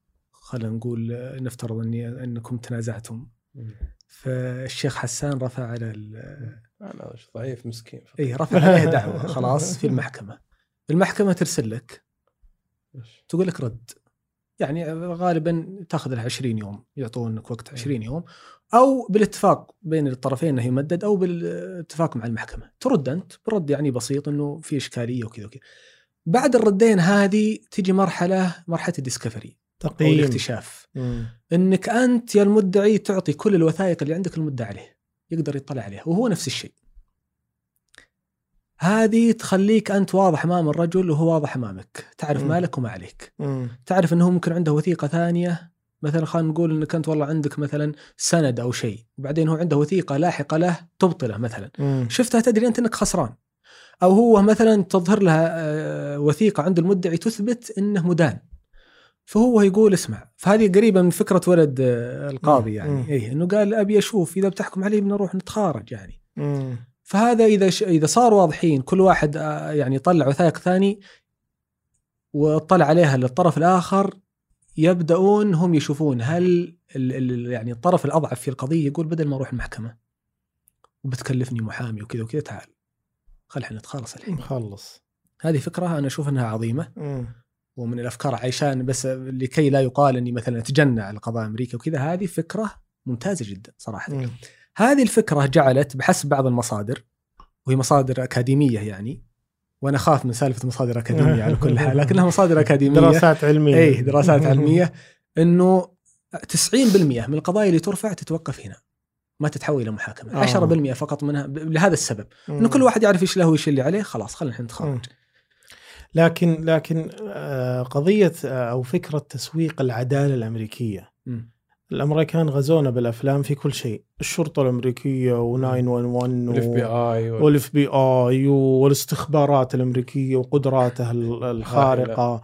خلينا نقول نفترض إني إنكم تنازعتم. فالشيخ حسان رفع على ال- أنا ضعيف مسكين اي رفع عليه دعوة خلاص في المحكمة. المحكمة ترسل لك. تقول لك رد. يعني غالبا تأخذ لها 20 يوم يعطونك وقت 20 يوم. أو بالاتفاق بين الطرفين إنه يمدد أو بالاتفاق مع المحكمة. ترد أنت برد يعني بسيط إنه في إشكالية وكذا وكذا. بعد الردين هذه تجي مرحلة مرحلة الديسكفري أو تقييم. الاكتشاف. مم. إنك أنت يا المدعي تعطي كل الوثائق اللي عندك المدعي عليه. يقدر يطلع عليها وهو نفس الشيء. هذه تخليك أنت واضح أمام الرجل وهو واضح أمامك. تعرف مم. مالك وما عليك. مم. تعرف إنه ممكن عنده وثيقة ثانية. مثلا خلينا نقول إنك أنت والله عندك مثلا سند أو شيء. وبعدين هو عنده وثيقة لاحقة له تبطله مثلا. مم. شفتها تدري أنت إنك خسران. أو هو مثلا تظهر لها آه، وثيقة عند المدعي تثبت إنه مدان. فهو يقول اسمع فهذه قريبة من فكرة ولد آه، القاضي. يعني. اي إنه قال أبي أشوف إذا بتحكم علي بنروح نتخارج يعني مم. فهذا إذا ش... إذا صار واضحين كل واحد آه، يعني يطلع وثائق ثاني واطلع عليها للطرف الآخر يبدأون هم يشوفون هل ال... ال... يعني الطرف الأضعف في القضية يقول بدل ما أروح المحكمة وبتكلفني محامي وكذا وكذا تعال خل إحنا نتخلص الحين مخلص هذه فكرة أنا أشوف إنها عظيمة مم. ومن الأفكار عشان بس لكي لا يقال اني مثلا اتجنى على قضاء أمريكا وكذا هذه فكرة ممتازة جدا صراحة مم. هذه الفكرة جعلت بحسب بعض المصادر وهي مصادر أكاديمية يعني وأنا أخاف من سالفة مصادر أكاديمية على كل حال لكنها مصادر أكاديمية دراسات علمية اي دراسات علمية إنه 90% من القضايا اللي ترفع تتوقف هنا ما تتحول إلى محاكمة آه. 10% فقط منها لهذا السبب. إنه كل واحد يعرف إيش له وإيش اللي عليه خلاص خلينا نتدرج. لكن لكن آه، قضية آه، أو فكرة تسويق العدالة الأمريكية. مم. الأمريكان غزونا بالأفلام في كل شيء. الشرطة الأمريكية و911 ال FBI وال FBI والاستخبارات الأمريكية وقدراتها ال- الخارقة.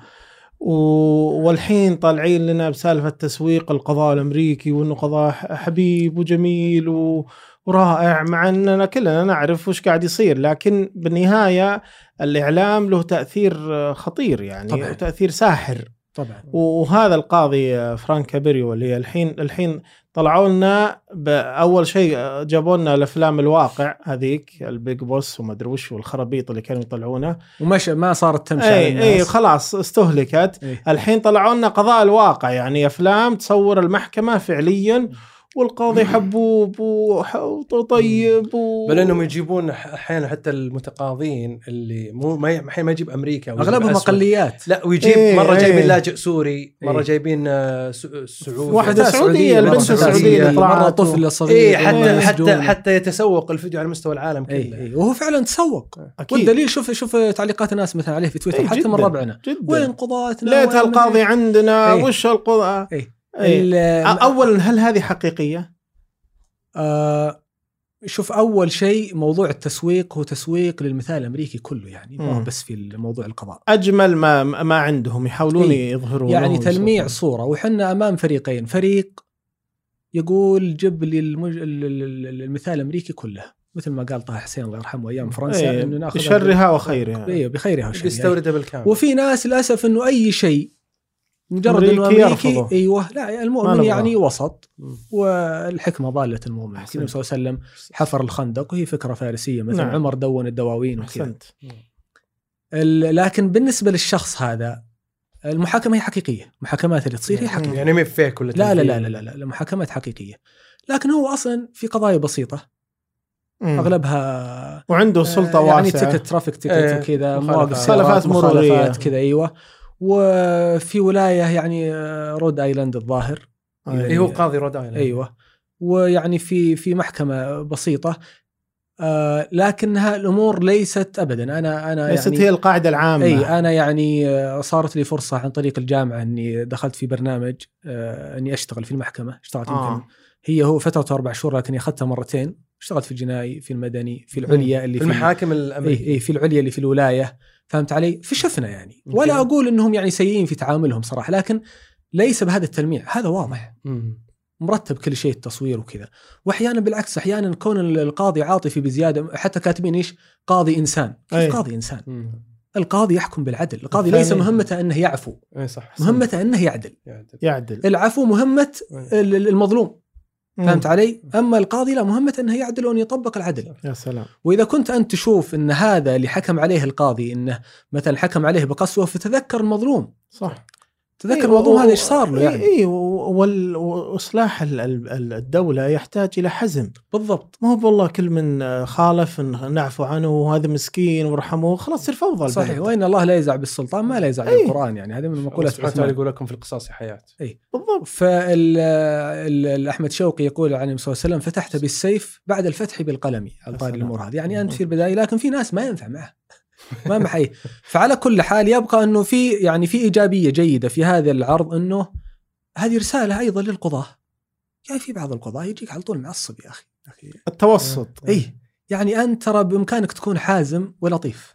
و- والحين طالعين لنا بسالفة تسويق القضاء الأمريكي وإنه قضاء حبيب وجميل و- ورائع مع أننا كلنا نعرف وش قاعد يصير لكن بالنهاية الإعلام له تأثير آه، خطير يعني طبعاً. تأثير ساحر طبعا وهذا القاضي آه، فرانك كابريو اللي الحين الحين طلعوا لنا باول شيء آه، جابوا لنا الأفلام الواقع هذيك ال Big Boss وما أدري وش والخرابيط اللي كانوا يطلعونها ومش ما صارت تمشي إي. إي خلاص استهلكت إيه. الحين طلعوا لنا قضاء الواقع يعني أفلام تصور المحكمة فعليا والقاضي حبوب وطيب و... بل إنهم يجيبون ح- أحيانا حتى المتقاضين اللي مو ما ي- الحين ما يجيب أمريكا أغلبهم. أقليات. لا ويجيب إيه، مرة إيه. جايبين لاجئ سوري مرة إيه. جايبين آه، س- سعودي. سعودية، مرة البنت اللي مرة طفل صغير إيه حتى مرة حتى. حتى يتسوق الفيديو على مستوى العالم كله. اي اي وهو فعلا تسوق. أكيد. والدليل شوف شوف تعليقات الناس مثلا عليه في تويتر إيه، حتى من. ربعنا. جدا. وين قضاتنا؟ ليت القاضي عندنا إيه. وش القضاء؟ ال- اولا هل هذه حقيقية؟ آه شوف أول شيء موضوع التسويق هو تسويق للمثال الأمريكي كله يعني مم. بس في موضوع القضاء. أجمل ما ما عندهم يحاولون إيه. يظهرون يعني تلميع صورة وحنا أمام فريقين فريق يقول جيب لي المج... ال- ال- ال- المثال الأمريكي كله مثل ما قال طه حسين الله يرحمه أيام فرنسا إيه، إنه ناخذ بشرها وخيرها. أيوه بخيرها وشرها. بيستوردها بالكامل. وفي ناس للأسف إنه أي شيء مجرد إنه أمريكي يرفضه. أيوه لا المؤمن. يعني وسط. والحكمة ضالة المؤمن. النبي صلى الله عليه وسلم حفر الخندق وهي فكرة فارسية مثلا نعم. عمر دون الدواوين وكذا لكن بالنسبة للشخص هذا المحاكمة هي حقيقية المحاكمات اللي تصير هي مم. حقيقية يعني ما فيك ولا لا لا. لا لا لا, المحاكمات حقيقية لكن هو أصلا في قضايا بسيطة مم. أغلبها وعنده سلطة آه، يعني واسعة تكت ترافيك تكت وكذا. مواقف مخالفات. مخالفات كذا أيوه وفي ولاية يعني آه، رود ايلاند الظاهر أيوة. إيه هو قاضي رود ايلاند أيوه. ويعني في في محكمة بسيطة آه لكنها الأمور ليست ابدا. أنا أنا ليست يعني هي القاعدة العامة. أي أنا يعني آه، صارت لي فرصة عن طريق الجامعة إني دخلت في برنامج آه إني أشتغل في المحكمة. اشتغلت يمكن آه. هي هو فترته أربع شهور لكن أخذتها مرتين. اشتغلت في الجنائي في المدني في العليا اللي في المحاكم اي الأمريكية. اي في العليا اللي في الولاية. فهمت علي؟ في شفنا يعني. ولا أقول إنهم يعني سيئين في تعاملهم صراحة لكن ليس بهذا التلميع هذا واضح. مرتب كل شيء التصوير وكذا واحيانا بالعكس أحيانا كون القاضي عاطفي بزيادة حتى كاتبين إيش قاضي إنسان كيف أي. قاضي إنسان مم. القاضي يحكم بالعدل القاضي ليس مهمته أنه يعفو أي صح مهمته أنه يعدل يعدل. يعدل العفو مهمة. ال- ال- المظلوم. فهمت علي؟ أما القاضي لا مهمته أنه يعدل وأن يطبق العدل. يا سلام. وإذا كنت أنت تشوف أن هذا اللي حكم عليه القاضي أنه مثلا حكم عليه بقسوة فتذكر المظلوم. صح. تذكر إيه، المظلوم و- هذا إيش صار له اي يعني؟ إيه وال- وإصلاح ال- ال- ال- الدولة يحتاج إلى حزم. بالضبط. ما هو والله كل من خالف نعفو عنه وهذا مسكين وارحموه خلاص يصير فوضى صحيح. وإن الله لا يزع بالسلطان ما لا يزع أي. بالقرآن يعني. هذه من الله مقولات سبحانه وتعالى عثمان يقول لكم في القصاص حياة. بالضبط. فاحمد شوقي يقول عن النبي صلى الله عليه وسلم فتحت بالسيف بعد الفتح بالقلم. على طاري. الأمور هذه. يعني أنت في البداية لكن في ناس ما ينفع معه. ما محي. فعلى كل حال يبقى إنه في يعني في إيجابية جيدة في هذا العرض إنه هذه رسالة أيضا للقضاة. يعني في بعض القضاة يجيك على طول معصب يا أخي. يا أخي التوسط. اي يعني أنت ترى بإمكانك تكون حازم ولطيف.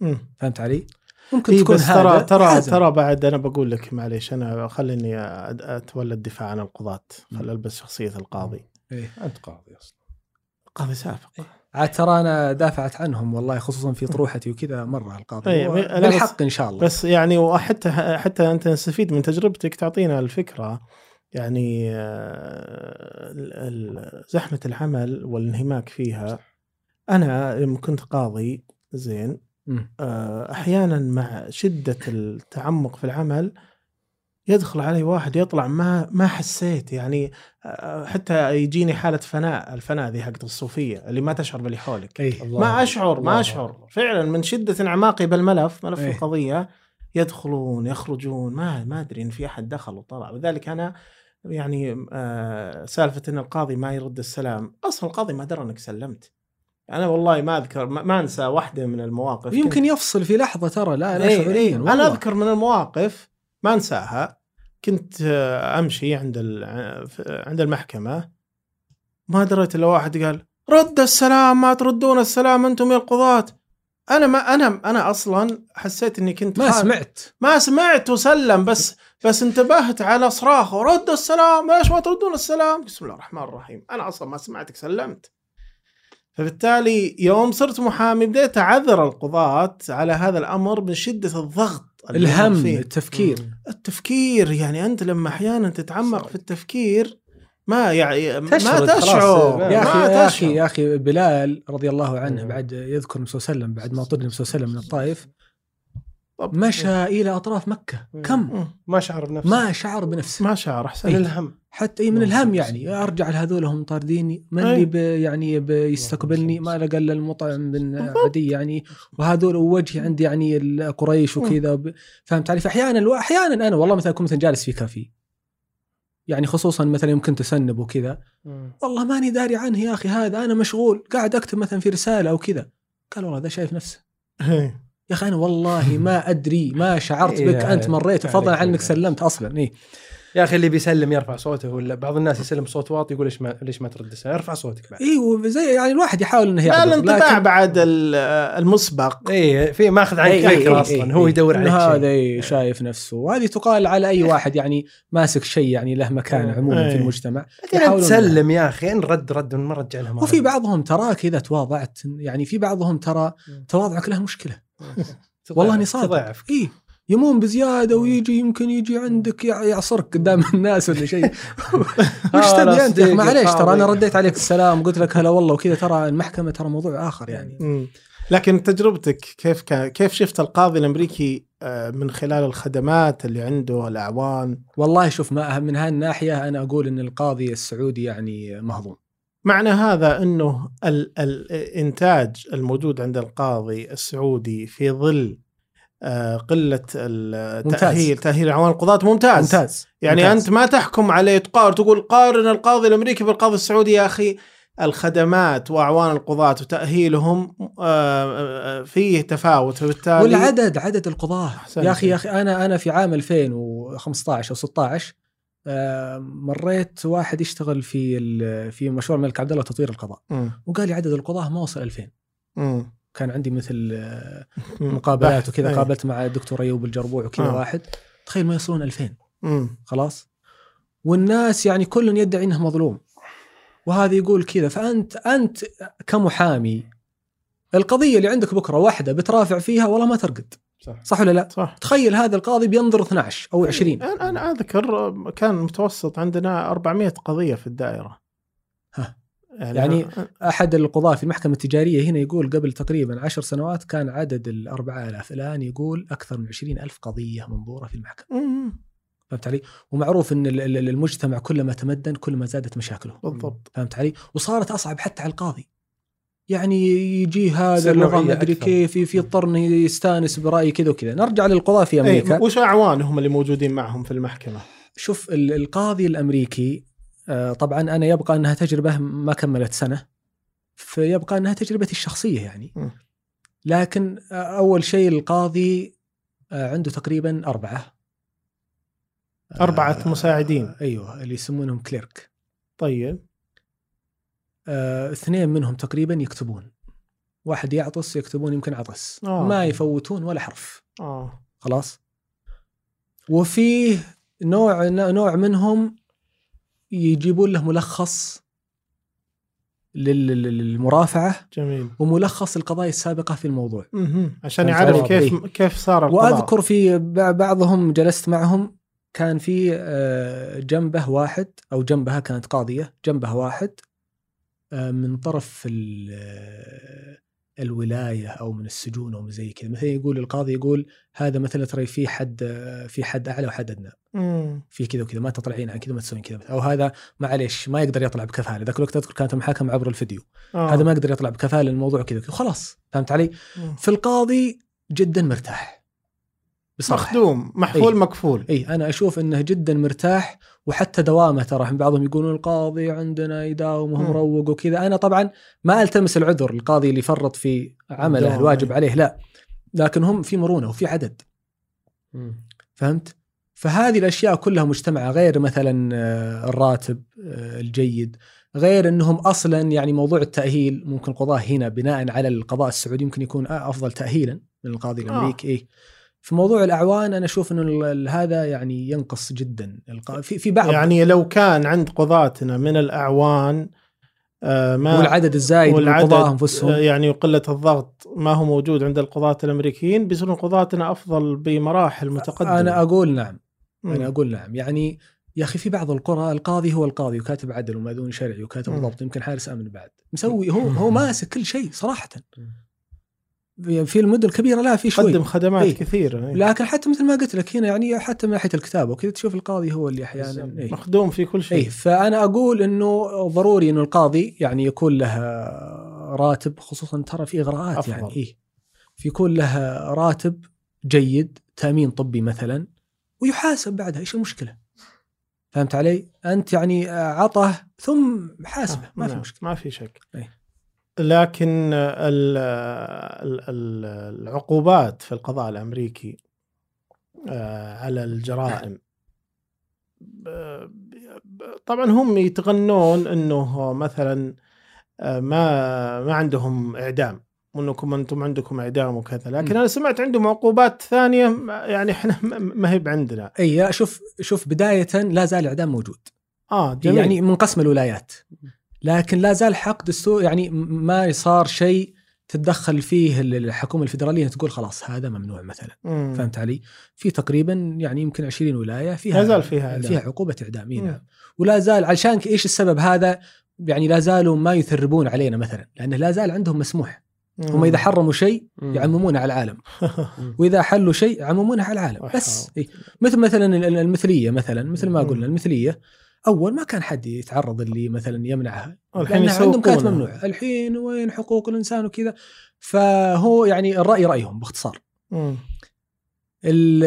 مم. فهمت علي؟ ممكن إيه تكون بس هذا ترى ترى حازم. ترى بعد أنا بقول لك معليش أنا خليني أتولى الدفاع عن القضاة. خل ألبس شخصية القاضي. إيه. أنت قاضي أصلا. قاضي سابق. عاد ترى أنا دافعت عنهم والله خصوصا في طروحتي وكذا مرة القاضي. بس- بالحق إن شاء الله. بس يعني وحتى حتى أنت نستفيد من تجربتك تعطينا الفكرة. يعني آه، زحمة العمل والانهماك فيها. أنا لما كنت قاضي زين. آه، أحيانا مع شدة التعمق في العمل يدخل علي واحد يطلع ما ما حسيت يعني آه، حتى يجيني حالة فناء الفناء ذي حقت الصوفية اللي ما تشعر باللي حولك. الله ما أشعر ما أشعر. فعلا من شدة انعماقي بالملف ملف إيه. القضية يدخلون يخرجون ما ما أدري إن في أحد دخل وطلع. وذلك أنا يعني آه سالفة إن القاضي ما يرد السلام أصلا القاضي ما درى إنك سلمت. أنا والله ما أذكر ما, أنسى واحدة من المواقف. يمكن يفصل في لحظة ترى لا لا إيه شعوريا والله. أنا أذكر من المواقف ما أنساها. كنت أمشي عند عند المحكمة. ما دريت إلا واحد قال رد السلام ما تردون السلام أنتم يا القضاة. أنا ما أنا أنا أصلا حسيت إني كنت ما سمعت. ما سمعت وسلم بس بس انتبهت على صراخه. رد السلام ليش ما تردون السلام؟ بسم الله الرحمن الرحيم. أنا أصلا ما سمعتك سلمت. فبالتالي يوم صرت محامي بديت أعذر القضاة على هذا الأمر من شدة الضغط. الهم فيه. التفكير التفكير يعني أنت لما أحيانا تتعمق في التفكير ما يعني ما تشرد خلاص. تشعر يا ما أخي يا أخي تشعر. يا أخي بلال رضي الله عنه مم. بعد يذكر النبي صلى الله عليه وسلم بعد ما طرد النبي صلى الله عليه وسلم من الطائف طب- مشى إلى أطراف مكة. مم. كم؟ مم. ما شعر بنفسه. ما شعر بنفسه. ما شعر أحسن من الهم حتى اي من الهم يعني. أرجع لهذول هم طارديني. من أي. اللي بي يعني بيستقبلني ما لقى إلا المطعم بن عدي يعني. وهذول وجهي عندي يعني قريش وكذا فهمت علي؟ فأحيانا الو- أحيانا أنا والله مثلا كنت مثلا جالس في كافي. يعني خصوصا مثلا يوم كنت أسنب وكذا. والله ماني داري عنه يا أخي هذا. أنا مشغول. قاعد أكتب مثلا في رسالة أو كذا. قال والله ذا شايف نفسه. إيه. يا أخي أنا والله ما أدري ما شعرت إيه بك أنت مريت فضلا عليك عن انك بالله. سلمت أصلا اي يا أخي اللي بيسلم يرفع صوته ولا بعض الناس يسلم صوت واطي يقول ليش ما ليش ما ترد ارفع صوتك بعد أيوه زي يعني الواحد يحاول إنه يعذر الانطباع لكن- بعد ال- المسبق اي في ماخذ عنك إي إي فكره إي أصلا إي هو. يدور عليك هذا شيء إي شايف نفسه وهذه تقال على أي واحد يعني ماسك شيء يعني له مكان إي. عموما في. المجتمع تسلم يا أخي إن رد رد ما رجع لها ما وفي. بعضهم تراك اذا تواضعت يعني في بعضهم ترى تواضعك له مشكلة والله إني صادق. اي يمون بزيادة ويجي يمكن يجي عندك يع- يعصرك قدام الناس ولا شيء. وش آه، تبي أنت معليش ترى أنا. رديت عليك السلام قلت لك هلا والله وكذا ترى المحكمة ترى موضوع آخر يعني. لكن تجربتك كيف كان كيف شفت القاضي الأمريكي آه، من خلال الخدمات اللي عنده الأعوان؟ والله شوف ما من هالناحيه أنا أقول إن القاضي السعودي يعني مهضوم. معنى هذا أنه ال- الإنتاج الموجود عند القاضي السعودي في ظل آه، قلة التاهيل تأهيل اعوان القضاة ممتاز ممتاز يعني ممتاز. أنت ما تحكم عليه تقارن تقول قارن القاضي الأمريكي بالقاضي السعودي يا أخي الخدمات وأعوان القضاة وتأهيلهم آه، آه، فيه تفاوت فبالتالي والعدد عدد القضاة أحسنت. يا أخي يا أخي أنا أنا في عام 2015 أو 16 آه، مريت واحد يشتغل في في مشروع الملك عبد الله تطوير القضاء مم. وقال لي عدد القضاة ما وصل 2000 مم. كان عندي مثل آه،. مقابلات. وكذا أي. قابلت مع الدكتور أيوب الجربوع وكذا آه. واحد تخيل ما يصلون 2000 مم. خلاص والناس يعني كل يدعي إنه مظلوم وهذا يقول كذا فأنت أنت كمحامي القضية اللي عندك بكرة واحدة بترافع فيها والله ما ترقد صح صح ولا لا؟ صح تخيل هذا القاضي بينظر 12 أو 20 أنا أنا أذكر كان متوسط عندنا 400 قضية في الدائرة ها. يعني أحد القضاة في المحكمة التجارية هنا يقول قبل تقريبا عشر سنوات كان عدد ال 4000 الآن يقول أكثر من 20 ألف قضية منظورة في المحكمة مم. فهمت علي؟ ومعروف إن ال- ال- المجتمع كلما تمدن كل ما زادت مشاكله بالضبط فهمت علي؟ وصارت أصعب حتى على القاضي يعني يجي هذا ادري أكثر. كيف في- انه يستانس برأي كذا وكذا نرجع للقضاة في أمريكا أي وش اعوانهم اللي موجودين معهم في المحكمة؟ شوف ال- القاضي الأمريكي آه، طبعا أنا يبقى أنها تجربة ما كملت سنة فيبقى أنها تجربتي الشخصية يعني. لكن آه، أول شيء القاضي آه، عنده تقريبا أربعة أربعة مساعدين. أيوه اللي يسمونهم كليرك طيب آه، اثنين منهم تقريبا يكتبون. واحد يعطس يكتبون يمكن عطس. آه. ما يفوتون ولا حرف. آه. خلاص؟ وفيه نوع نوع منهم يجيبون له ملخص لل- لل- للمرافعة. جميل. وملخص القضايا السابقة في الموضوع. مهم. عشان يعرف؟ كيف إيه. كيف صار القضاء. وأذكر في بعضهم جلست معهم كان في آه، جنبه واحد أو جنبها كانت قاضية جنبها واحد. من طرف ال- آه، الولاية أو من السجون أو زي كذا. مثلا يقول القاضي يقول هذا مثلا ترى في حد آه، في حد أعلى وحد أدنى. في كذا وكذا ما تطلعين عن كذا ما تسوين كذا. أو هذا معليش ما يقدر يطلع بكفاله ذاك الوقت أذكر كانت المحاكمة عبر الفيديو. آه. هذا ما يقدر يطلع بكفاله الموضوع كذا وكذا. خلاص فهمت علي؟ مم. في القاضي جدا مرتاح. بصراحة مخدوم محفول إيه. مكفول اي أنا أشوف إنه جدا مرتاح وحتى دوامه ترى بعضهم يقولون القاضي عندنا يداوم وهو. مروق وكذا أنا طبعا ما ألتمس العذر القاضي اللي فرط في عمله الدوام، الواجب. عليه لا لكن هم في مرونة وفي عدد فهمت؟ فهذه الأشياء كلها مجتمعة غير مثلا آه، الراتب آه، الجيد غير إنهم أصلا يعني موضوع التأهيل ممكن القضاه هنا بناء على القضاء السعودي يمكن يكون أفضل تاهيلا من القاضي الأمريكي إيه. في موضوع الأعوان أنا أشوف إنه هذا يعني ينقص جدا. في في بعض. يعني لو كان عند قضاتنا من الأعوان آه ما والعدد الزايد من والعدد القضاه انفسهم آه، يعني وقله الضغط ما هو موجود عند القضاة الأمريكيين بيصيرون قضاتنا أفضل بمراحل متقدمة. أنا أقول نعم. مم. أنا أقول نعم. يعني يا أخي في بعض القرى القاضي هو القاضي وكاتب عدل ومأذون شرعي وكاتب. ضبط يمكن حارس أمن بعد. مسوي هو هو ماسك كل شيء صراحة. في المدن الكبيرة لا في شوي قدم خدمات إيه. كثيرة إيه. لكن حتى مثل ما قلت لك هنا يعني حتى من ناحية الكتابة وكذا تشوف القاضي هو اللي أحيانا إيه. مخدوم في كل شيء إي فأنا أقول إنه ضروري إنه القاضي يعني يكون له راتب خصوصا ترى في إغراءات أفضل. يعني إي في يكون له راتب جيد تأمين طبي مثلا ويحاسب بعدها إيش المشكلة؟ فهمت علي؟ أنت يعني عطه ثم حاسبه ما في نعم، مشكلة ما في شك. لكن ال- ال- ال- العقوبات في القضاء الأمريكي آه، على الجرائم. ب- طبعا هم يتغنون إنه مثلا آه، ما ما عندهم إعدام وإنكم أنتم عندكم إعدام وكذا. لكن م. أنا سمعت عندهم عقوبات ثانية يعني إحنا ما- هي بعندنا. أي شوف شوف بداية لا زال الإعدام موجود. آه جميل. يعني من قسم الولايات. لكن لا زال حق دستور يعني ما صار شيء تتدخل فيه ال- الحكومة الفدرالية تقول خلاص هذا ممنوع مثلا مم. فهمت علي؟ في تقريبا يعني يمكن 20 ولاية فيها لا زال فيها إعدام. فيها عقوبة اعدام. نعم ولا زال علشان إيش السبب هذا؟ يعني لا زالوا ما يثربون علينا مثلا لأنه لا زال عندهم مسموح هم إذا حرموا شيء يعممونه على العالم وإذا حلوا شيء يعممونه على العالم بس إيه. مثل مثلا ال- ال- المثلية مثلا مثل ما. قلنا المثلية أول ما كان حد يتعرض اللي مثلا يمنعها لأنها عندهم كانت. ممنوعة. الحين وين حقوق الإنسان وكذا. فهو يعني الرأي رأيهم باختصار. ال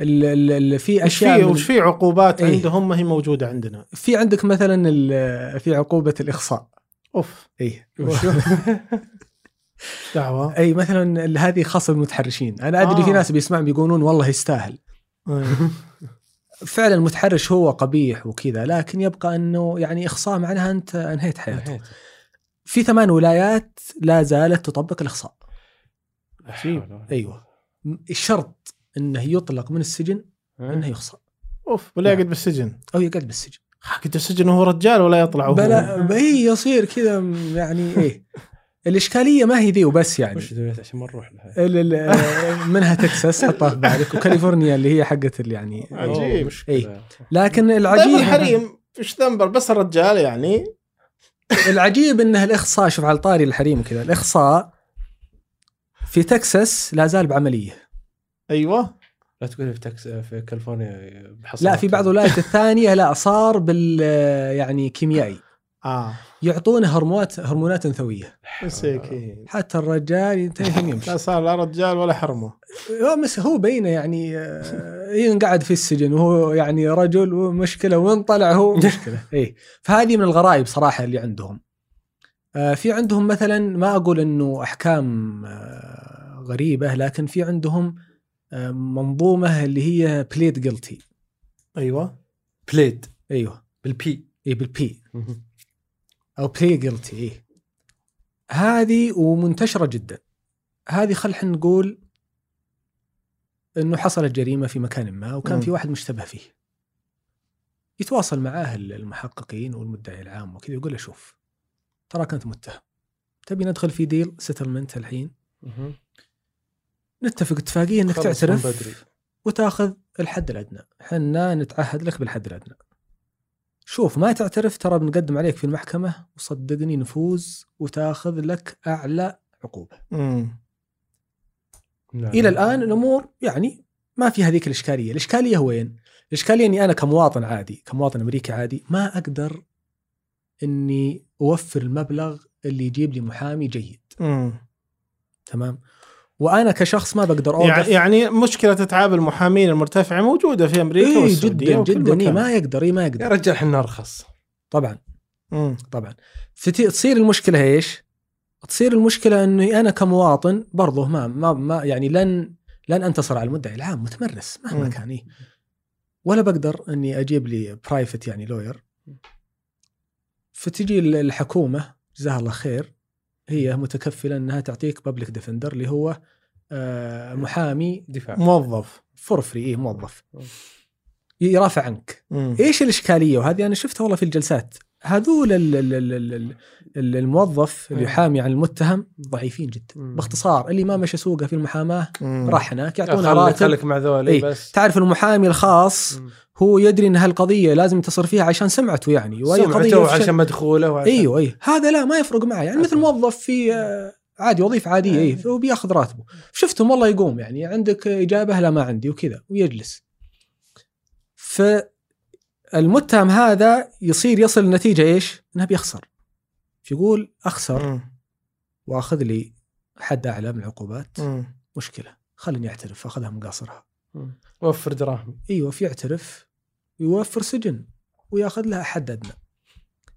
ال- ال- في أشياء وش في عقوبات إيه. عندهم ما هي موجودة عندنا؟ في عندك مثلا ال- في عقوبة الإخصاء. أوف. اي دعوة؟ أي مثلا هذه خاصة بالمتحرشين. أنا أدري آه. في ناس بيسمعون بيقولون والله يستاهل. فعلا المتحرش هو قبيح وكذا لكن يبقى إنه يعني إخصاء معناها أنت أنهيت حياته في ثمان ولايات لا زالت تطبق الإخصاء. أيوه. الشرط إنه يطلق من السجن إنه يخصى أوف ولا نعم. يقعد بالسجن؟ أو يقعد بالسجن. قد السجن وهو رجال ولا يطلع وهو بلا اي يصير كذا يعني إيه. الإشكالية ما هي ذي وبس يعني. وش دولت عشان ما نروح لها؟ ال- ال- منها تكساس حطها في بالك وكاليفورنيا اللي هي حقت ال- يعني عجيب. إيه. لكن طيب العجيب الحريم إيش ذنبه؟ بس الرجال يعني. العجيب انه الاخصاء شوف على طاري الحريم كذا الاخصاء في تكساس لا زال بعملية. أيوه. لا تقول في تكس في كاليفورنيا لا في بعض الولايات الثانية لا صار بال يعني كيميائي. آه. يعطونه هرمونات هرمونات انثويه مسكين حتى الرجال ينتهي يمشي. لا صار لا رجال ولا حرمة. هو مس- هو بينه يعني آه، ينقعد في السجن وهو يعني رجل ومشكلة وين طلع هو؟ مشكلة. اي فهذه من الغرائب صراحة اللي عندهم. آه، في عندهم مثلا ما أقول إنه أحكام آه، غريبة لكن في عندهم منظومة اللي هي plead guilty أيوه. plead أيوه. بال P اي بال P أو plea guilty إيه. هذه ومنتشرة جدا. هذه خل إحنا نقول إنه حصلت جريمة في مكان ما وكان مم. في واحد مشتبه فيه. يتواصل معاه المحققين والمدعي العام وكذا يقول له شوف تراك أنت متهم. تبي ندخل في deal settlement الحين؟ نتفق اتفاقية إنك. تعترف وتاخذ الحد الأدنى. حنا نتعهد لك بالحد الأدنى. شوف ما تعترف ترى بنقدم عليك في المحكمة وصدقني نفوز وتاخذ لك أعلى عقوبه امم إلى الآن الأمور يعني ما في هذيك الإشكالية، الإشكالية وين؟ الإشكالية إني أنا كمواطن عادي، كمواطن أمريكي عادي ما أقدر إني أوفر المبلغ اللي يجيب لي محامي جيد، امم تمام؟ وأنا كشخص ما بقدر أوقف يعني يعني مشكلة إتعاب المحامين المرتفعة موجودة في أمريكا إيه والسعودية جدا وكل جدا إيه. ما يقدر إيه ما يا يقدر رجال إحنا ارخص طبعا مم. طبعا فتي- تصير المشكلة إيش؟ تصير المشكلة اني أنا كمواطن برضه ما ما, ما يعني لن لن أنتصر على المدعي العام متمرس مهما مم. كان إيه. ولا بقدر إني أجيب لي private يعني lawyer فتجي ال- الحكومة جزاها الله خير هي متكفلة إنها تعطيك public defender اللي هو آه، محامي دفاع. موظف. for free إيه موظف. يرافع عنك. مم. إيش الإشكالية؟ وهذه أنا شفتها والله في الجلسات. هذول ال- ال- ال- ال- ال- الموظف اللي. يحامي عن المتهم ضعيفين جدا مم. باختصار اللي ما مشى سوقه في المحاماة مم. راح هناك يعطونه راتب خليك مع ذولي إيه. بس تعرف المحامي الخاص مم. هو يدري إن هالقضية لازم ينتصر فيها عشان سمعته يعني وأي سمعته قضية وعشان يفشل- مدخوله وعشان أيوه أيوه هذا لا ما يفرق معه يعني مثل. موظف في آه، عادي وظيفة عادية اي وبياخذ راتبه شفتهم والله يقوم يعني عندك إجابة لا ما عندي وكذا ويجلس فالمتهم هذا يصير يصل لنتيجه إيش؟ إنه بيخسر فيقول أخسر. وأخذ لي حد أعلى من العقوبات مم. مشكلة خليني أعترف أخذها من قاصرها مم. وفر دراهم أيوه في يعترف يوفر سجن ويأخذ لها حد أدنى.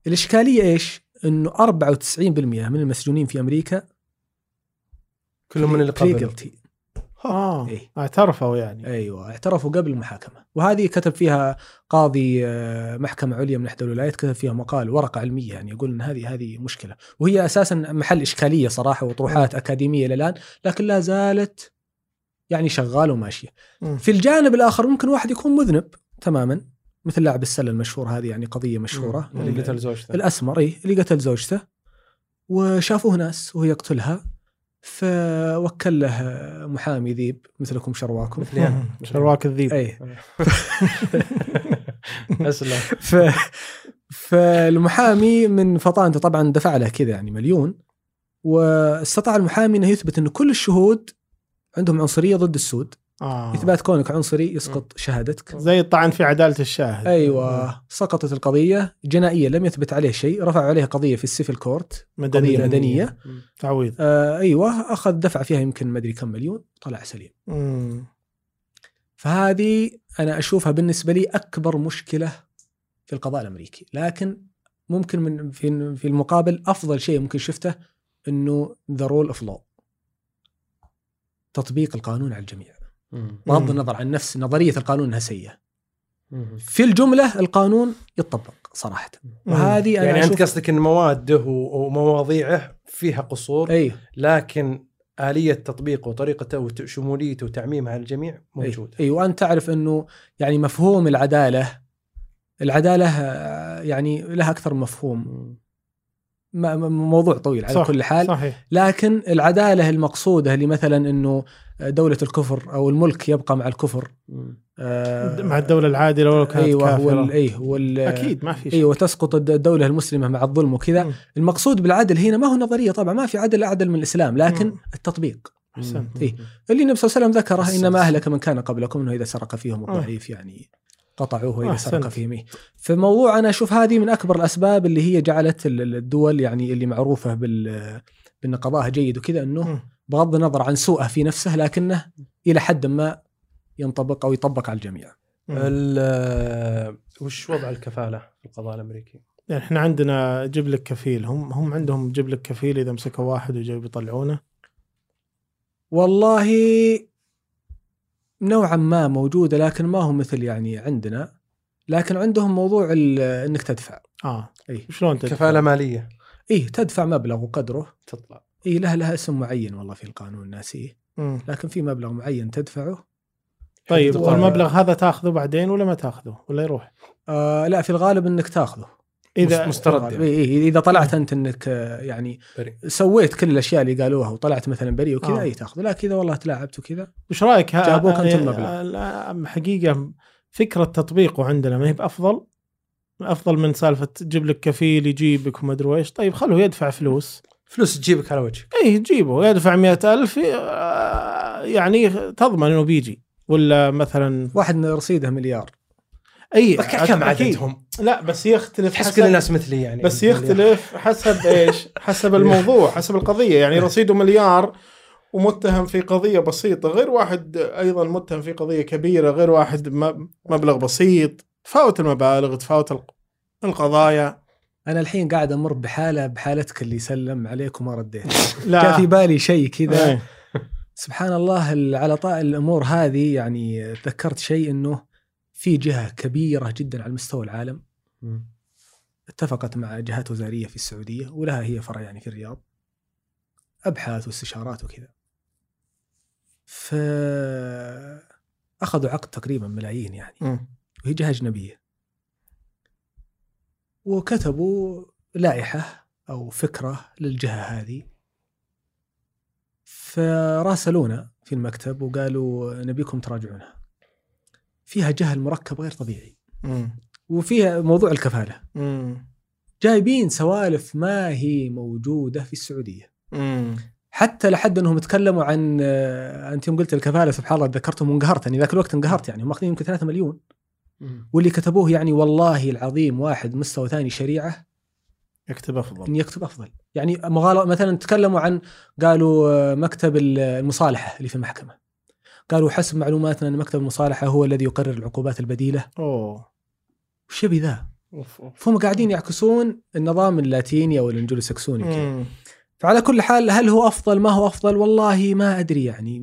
الإشكالية إيش؟ إنه 94% من المسجونين في أمريكا كلهم من اللي قبل آه إيه. اعترفوا يعني. أيوه اعترفوا قبل المحاكمة. وهذه كتب فيها قاضي آه، محكمة عليا من إحدى الولايات كتب فيها مقال ورقة علمية يعني يقول إن هذه هذه مشكلة. وهي أساسا محل إشكالية صراحة وطروحات أكاديمية إلى الآن لكن لا زالت يعني شغالة وماشية. في الجانب الآخر ممكن واحد يكون مذنب تماما مثل لاعب السلة المشهور هذه يعني قضية مشهورة. اللي قتل زوجته. الأسمر اي اللي قتل زوجته وشافوه ناس وهو يقتلها. فوكل له محامي ذيب مثلكم شرواكم. مثلي أنا شرواك الذيب. أي. أسلم. ف فالمحامي من فطانته طبعا دفع له كذا يعني مليون واستطاع المحامي إنه يثبت انه كل الشهود عندهم عنصرية ضد السود. آه. اثبات كونك عنصري يسقط شهادتك. زي الطعن في عدالة الشاهد. أيوه. سقطت القضية جنائية لم يثبت عليه شيء رفعوا عليه قضية في ال civil court مدنية. قضيه مدنيه تعويض. آه أيوه. أخذ دفع فيها يمكن ما أدري كم مليون طلع سليم. مم. فهذه أنا أشوفها بالنسبة لي أكبر مشكلة في القضاء الأمريكي. لكن ممكن من في في المقابل أفضل شيء ممكن شفته إنه the rule of law تطبيق القانون على الجميع. بغض. النظر عن نفس نظرية القانون إنها سيئة. في الجملة القانون يطبق صراحة. وهذه أنا يعني أنت قصدك إن موادة ومواضيعه فيها قصور أي. لكن آلية تطبيقه وطريقته وشموليته وتعميمها على الجميع موجودة. أي. وانت تعرف إنه يعني مفهوم العدالة العدالة آه، يعني لها أكثر من مفهوم موضوع طويل على صح، كل حال. صحيح. لكن العدالة المقصودة اللي مثلا إنه دولة الكفر أو الملك يبقى مع الكفر آه، مع الدولة العادلة ولو كانت أيوه كافرة. وال إيه وال أكيد ما في شيء. إيوه تسقط الد- الدولة المسلمة مع الظلم وكذا. المقصود بالعدل هنا ما هو نظرية طبعا ما في عدل أعدل من الإسلام لكن مم. التطبيق. أحسنت. إيه. اللي النبي صلى الله عليه وسلم ذكره إنما أهلك من كان قبلكم إنه إذا سرق فيهم الضعيف يعني. قطعوه واذا أحسنت. سرق فيهم إيه. فموضوع أنا أشوف هذه من أكبر الأسباب اللي هي جعلت ال- ال- الدول يعني اللي معروفة بال بأن قضاءها جيد وكذا أنه. بغض النظر عن سوءه في نفسه لكنه إلى حد ما ينطبق أو يطبق على الجميع. وش وضع الكفالة في القضاء الأمريكي؟ يعني إحنا عندنا جيب لك كفيل هم هم عندهم جيب لك كفيل إذا مسكوا واحد وجاي بيطلعونه والله نوعا ما موجودة لكن ما هو مثل يعني عندنا. لكن عندهم موضوع ال- إنك تدفع. آه. اي شلون تدفع؟ كفالة مالية. إيه تدفع مبلغ وقدره. تطلع. اي لها لها اسم معين والله في القانون ناسيه. لكن في مبلغ معين تدفعه. طيب والمبلغ هذا تاخذه بعدين ولا ما تاخذه؟ ولا يروح؟ آه لا في الغالب إنك تاخذه. اذا مسترد. يعني. إيه إيه إذا طلعت أنت إنك آه، يعني بريء. سويت كل الأشياء اللي قالوها وطلعت مثلا بريء وكذا آه. أي تاخذه لكن اذا والله تلاعبت وكذا وش رأيك ها- جابوك أنت آه، المبلغ. لا، حقيقة فكرة تطبيقه عندنا ما هي بأفضل أفضل من سالفة تجيب لك كفيل يجيبك وما أدري إيش طيب خلوه يدفع فلوس فلوس تجيبك على وجهك اي جيبه يدفع مئة ألف آه، يعني تضمن إنه بيجي ولا مثلا واحد رصيده مليار أي كم. عددهم؟ لا بس يختلف تحس حسب كل الناس مثلي يعني بس يختلف حسب إيش؟ حسب الموضوع حسب القضية يعني رصيده مليار ومتهم في قضية بسيطة غير واحد أيضا متهم في قضية كبيرة غير واحد مبلغ بسيط تفاوت المبالغ تفاوت الق- القضايا أنا الحين قاعد أمر بحالة بحالتك اللي سلم عليك وما رديت لا جاء في بالي شيء كذا إيه. سبحان الله ال- على طاء الأمور هذه يعني تذكرت شيء إنه في جهة كبيرة جدا على مستوى العالم. اتفقت مع جهات وزارية في السعودية ولها هي فرع يعني في الرياض. أبحاث واستشارات وكذا. ف أخذوا عقد تقريبا ملايين يعني. مم. وهي جهة أجنبية. وكتبوا لائحة أو فكرة للجهة هذه. فراسلونا في المكتب وقالوا نبيكم تراجعونها. فيها جهل مركب غير طبيعي. مم. وفيها موضوع الكفالة. مم. جايبين سوالف ما هي موجودة في السعودية. مم. حتى لحد انهم تكلموا عن آه، انت يوم قلت الكفالة سبحان الله تذكرتهم وانقهرت يعني ذاك الوقت انقهرت يعني. هم ماخذين يمكن 3 مليون. واللي كتبوه يعني والله العظيم واحد مستوى ثاني شريعة يكتب أفضل. يكتب أفضل. يعني مغالطة مثلا تكلموا عن قالوا آه، مكتب المصالحة اللي في المحكمة. قالوا حسب معلوماتنا أن مكتب المصالحة هو الذي يقرر العقوبات البديلة أوه وش يبي ذا. فهم قاعدين يعكسون النظام اللاتيني أو ال Anglo. مم. فعلى كل حال هل هو أفضل ما هو أفضل والله ما أدري يعني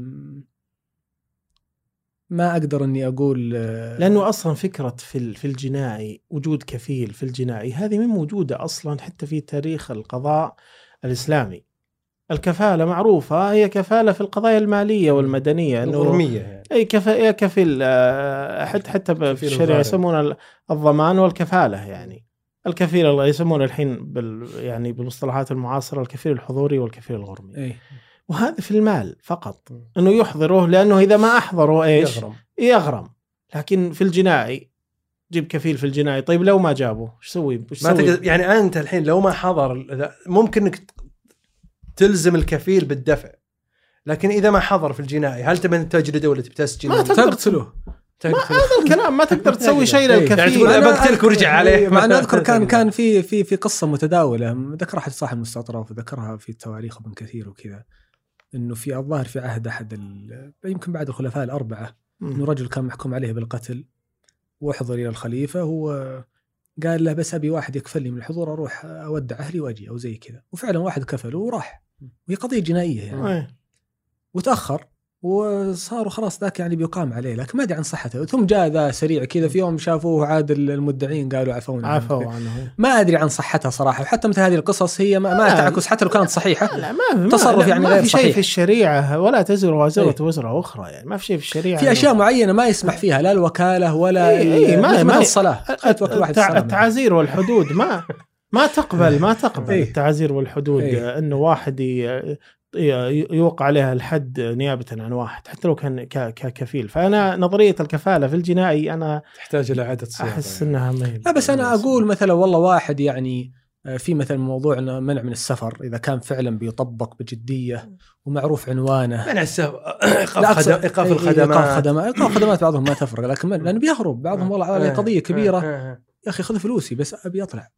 ما أقدر إني أقول آه، لأنه أصلا فكرة في في الجنائي وجود كفيل في الجنائي هذه من موجودة أصلا حتى في تاريخ القضاء الإسلامي. الكفالة معروفة هي كفالة في القضايا المالية والمدنية إنه الغرمية يعني. أي كفا يا كفيل آه، حتى حتى في الغارم. يسمون ال- الضمان والكفالة يعني. الكفيل الله يسمونه الحين بال يعني بالمصطلحات المعاصرة الكفيل الحضوري والكفيل الغرمي. إيه. وهذا في المال فقط إنه يحضره لأنه إذا ما احضره إيش؟ يغرم. يغرم. لكن في الجنائي جيب كفيل في الجنائي. طيب لو ما جابه إيش؟ إيش ما؟ تقدر يعني أنت الحين لو ما حضر ممكن إنك تلزم الكفيل بالدفع لكن إذا ما حضر في الجنائي هل تبي تجلده ولا تبي تسجن؟ ما تقدر تقتله هذا الكلام ما تقدر تسوي شيء إيه. للكفيل يعني تقول بقتلك ورجع عليه. إيه، مع اني أذكر كان كان في في في قصة متداولة ذكرها أحد صاحب المستطرف وذكرها في التواريخ ابن كثير وكذا إنه في الظاهر في عهد أحد ال- يمكن بعد الخلفاء الأربعة إنه. رجل كان محكوم عليه بالقتل واحضر إلى الخليفة هو قال له بس أبي واحد يكفلني من الحضور أروح أودع أهلي وأجي أو زي كذا. وفعلا واحد كفله وراح. وهي قضية جنائية يعني. إيه. وتأخر. وصاروا خلاص ذاك يعني بيقام عليه لكن ما أدري عن صحته ثم جاء ذا سريع كذا في يوم شافوه عاد المدعين قالوا عفونا. عفوا عنه ما أدري عن صحتها صراحة وحتى مثل هذه القصص هي ما, ما. تعكس حتى لو كانت صحيحة لا ما تصرف يعني ما غير في شيء صحيح. في الشريعة ولا تزر وازره إيه. وزر أخرى يعني ما في شيء في الشريعة في أشياء معينة ما يسمح فيها لا الوكالة ولا إيه، إيه، ما- ما- الصلاة. التعازير والحدود ما ما تقبل ما تقبل إيه. التعازير والحدود إيه. إنه واحد يوقع عليها الحد نيابة عن واحد حتى لو كان ك... ككفيل فأنا نظرية الكفالة في الجنائي أنا تحتاج إلى إعادة صياغة أحس يعني. إنها ما هي لا بس أنا أقول مثلا والله واحد يعني آه، في مثلا موضوع منع من السفر إذا كان فعلا بيطبق بجدية ومعروف عنوانه. منع السبب لا، إيقاف. إيقاف الخدمات. ايقاف خدمات إيقاف خدمات بعضهم ما تفرق لكن لأنه بيهرب بعضهم والله عليه آه، قضية كبيرة. آه، آه. يا أخي خذ فلوسي بس أبي أطلع.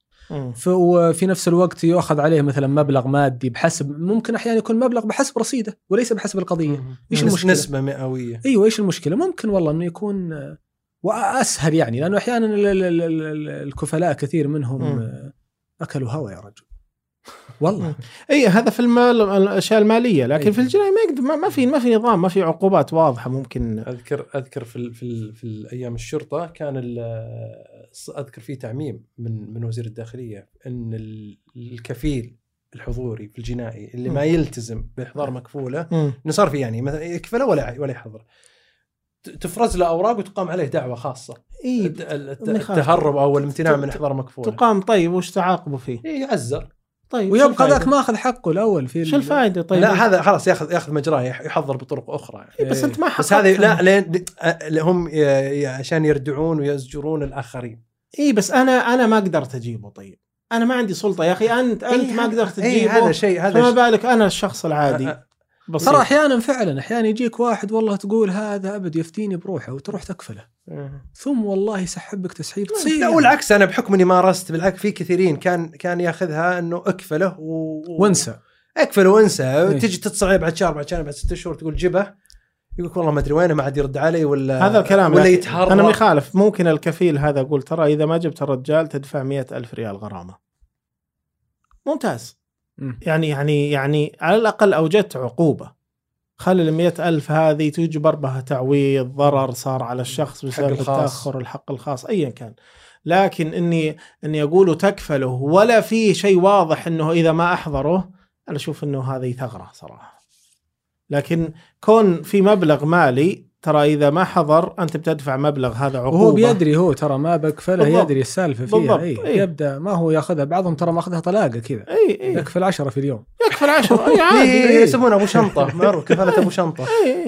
وفي نفس الوقت يؤخذ عليه مثلا مبلغ مادي بحسب ممكن أحيانا يكون مبلغ بحسب رصيده وليس بحسب القضية. إيش المشكلة؟ نسبة مئوية. إيوه إيش المشكلة؟ ممكن والله إنه يكون وأسهل يعني لأنه أحيانا ال- ال- ال- ال- الكفلاء كثير منهم مم. أكلوا هوى يا رجل. والله. إي هذا في المال الأشياء المالية لكن إيه. في الجنائي ما يقدر ما ما في ما في نظام ما في عقوبات واضحة ممكن. اذكر أذكر في ال في ال في الأيام الشرطة كان ال- أذكر في تعميم من من وزير الداخلية إن ال- الكفيل الحضوري في الجنائي اللي ما يلتزم بإحضار مكفوله. إنه صار في يعني مثلا يكفله ولا ولا يحضر تفرز له أوراق وتقام عليه دعوة خاصة اي. التهرب أو الامتناع من إحضار مكفوله تقام طيب وش تعاقبه فيه؟ إيه، يعزر طيب ويبقى؟ ذاك ماخذ حقه الأول في شو الفائده طيب؟ لا هذا خلاص ياخذ ياخذ مجراه يح- يحضر بطرق أخرى يعني. إيه، بس أنت ما بس هذه لا. لين هم عشان يردعون ويزجرون الآخرين اي بس أنا أنا ما قدرت أجيبه طيب أنا ما عندي سلطة يا أخي انت أنت ما قدرت اي تجيبه هذا شيء هذا فما بالك أنا الشخص العادي بسيط. ترى أحيانا فعلا أحيانا يجيك واحد والله تقول هذا أبد يفتيني بروحه وتروح تكفله. ثم والله يسحبك تسحيب تصير. لا والعكس أنا بحكم إني مارست بالعكس في كثيرين كان كان ياخذها إنه أكفله و... وانسى. أكفله وانسى. إيه. تجي تتصل عليه بعد شهر بعد شهر بعد ست شهور تقول جبه. يقول لك والله ما أدري وينه ما عاد يرد علي ولا هذا الكلام ولا لكن يتهرب. أنا ما يخالف. ممكن الكفيل هذا أقول ترى إذا ما جبت الرجال تدفع مئة ألف ريال غرامة. ممتاز. مم. يعني يعني يعني على الأقل أوجدت عقوبة. خلي ال ألف هذه تجبر بها تعويض ضرر صار على الشخص بسبب. التأخر الحق الخاص ايا كان. لكن إني إني أقوله تكفله ولا في شيء واضح إنه إذا ما أحضره أنا أشوف إنه هذه ثغرة صراحة. لكن كون في مبلغ مالي ترى إذا ما حضر أنت بتدفع مبلغ هذا عقوبة وهو بيدري هو ترى ما بكفله. يدري السالفة فيها بالضبط. اي إيه. يبدأ ما هو ياخذها بعضهم ترى ماخذها طلاقة كذا اي اي يكفي العشرة في اليوم يكفي العشرة اي عادي إيه،. يسمونه أبو شنطة معروف كفالة أبو شنطة.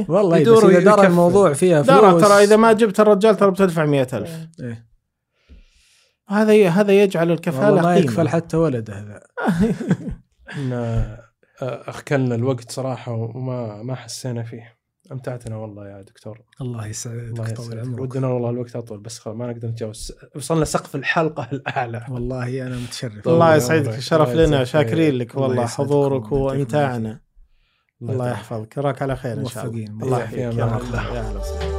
والله إيه، بس يدور إذا دار. الموضوع فيها فلوس ترى ترى إذا ما جبت الرجال ترى بتدفع مئة ألف إيه. هذا هذا يجعل والله الكفاله ما قيمة. يكفل حتى ولده هذا إحنا أخكلنا الوقت صراحة وما ما حسينا فيه أمتعتنا والله يا دكتور. الله يسعدك طول عمرك. ودنا والله الوقت أطول بس خلاص ما نقدر نتجاوز. وصلنا سقف الحلقة الأعلى. والله أنا متشرف. الله. يسعدك الشرف لنا شاكرين. لك الله والله حضورك وأمتاعنا. الله. يحفظك. نراك على خير إن شاء الله. موفقين. الله أمان يا الله. مرحبا. يا أهلا وسهلا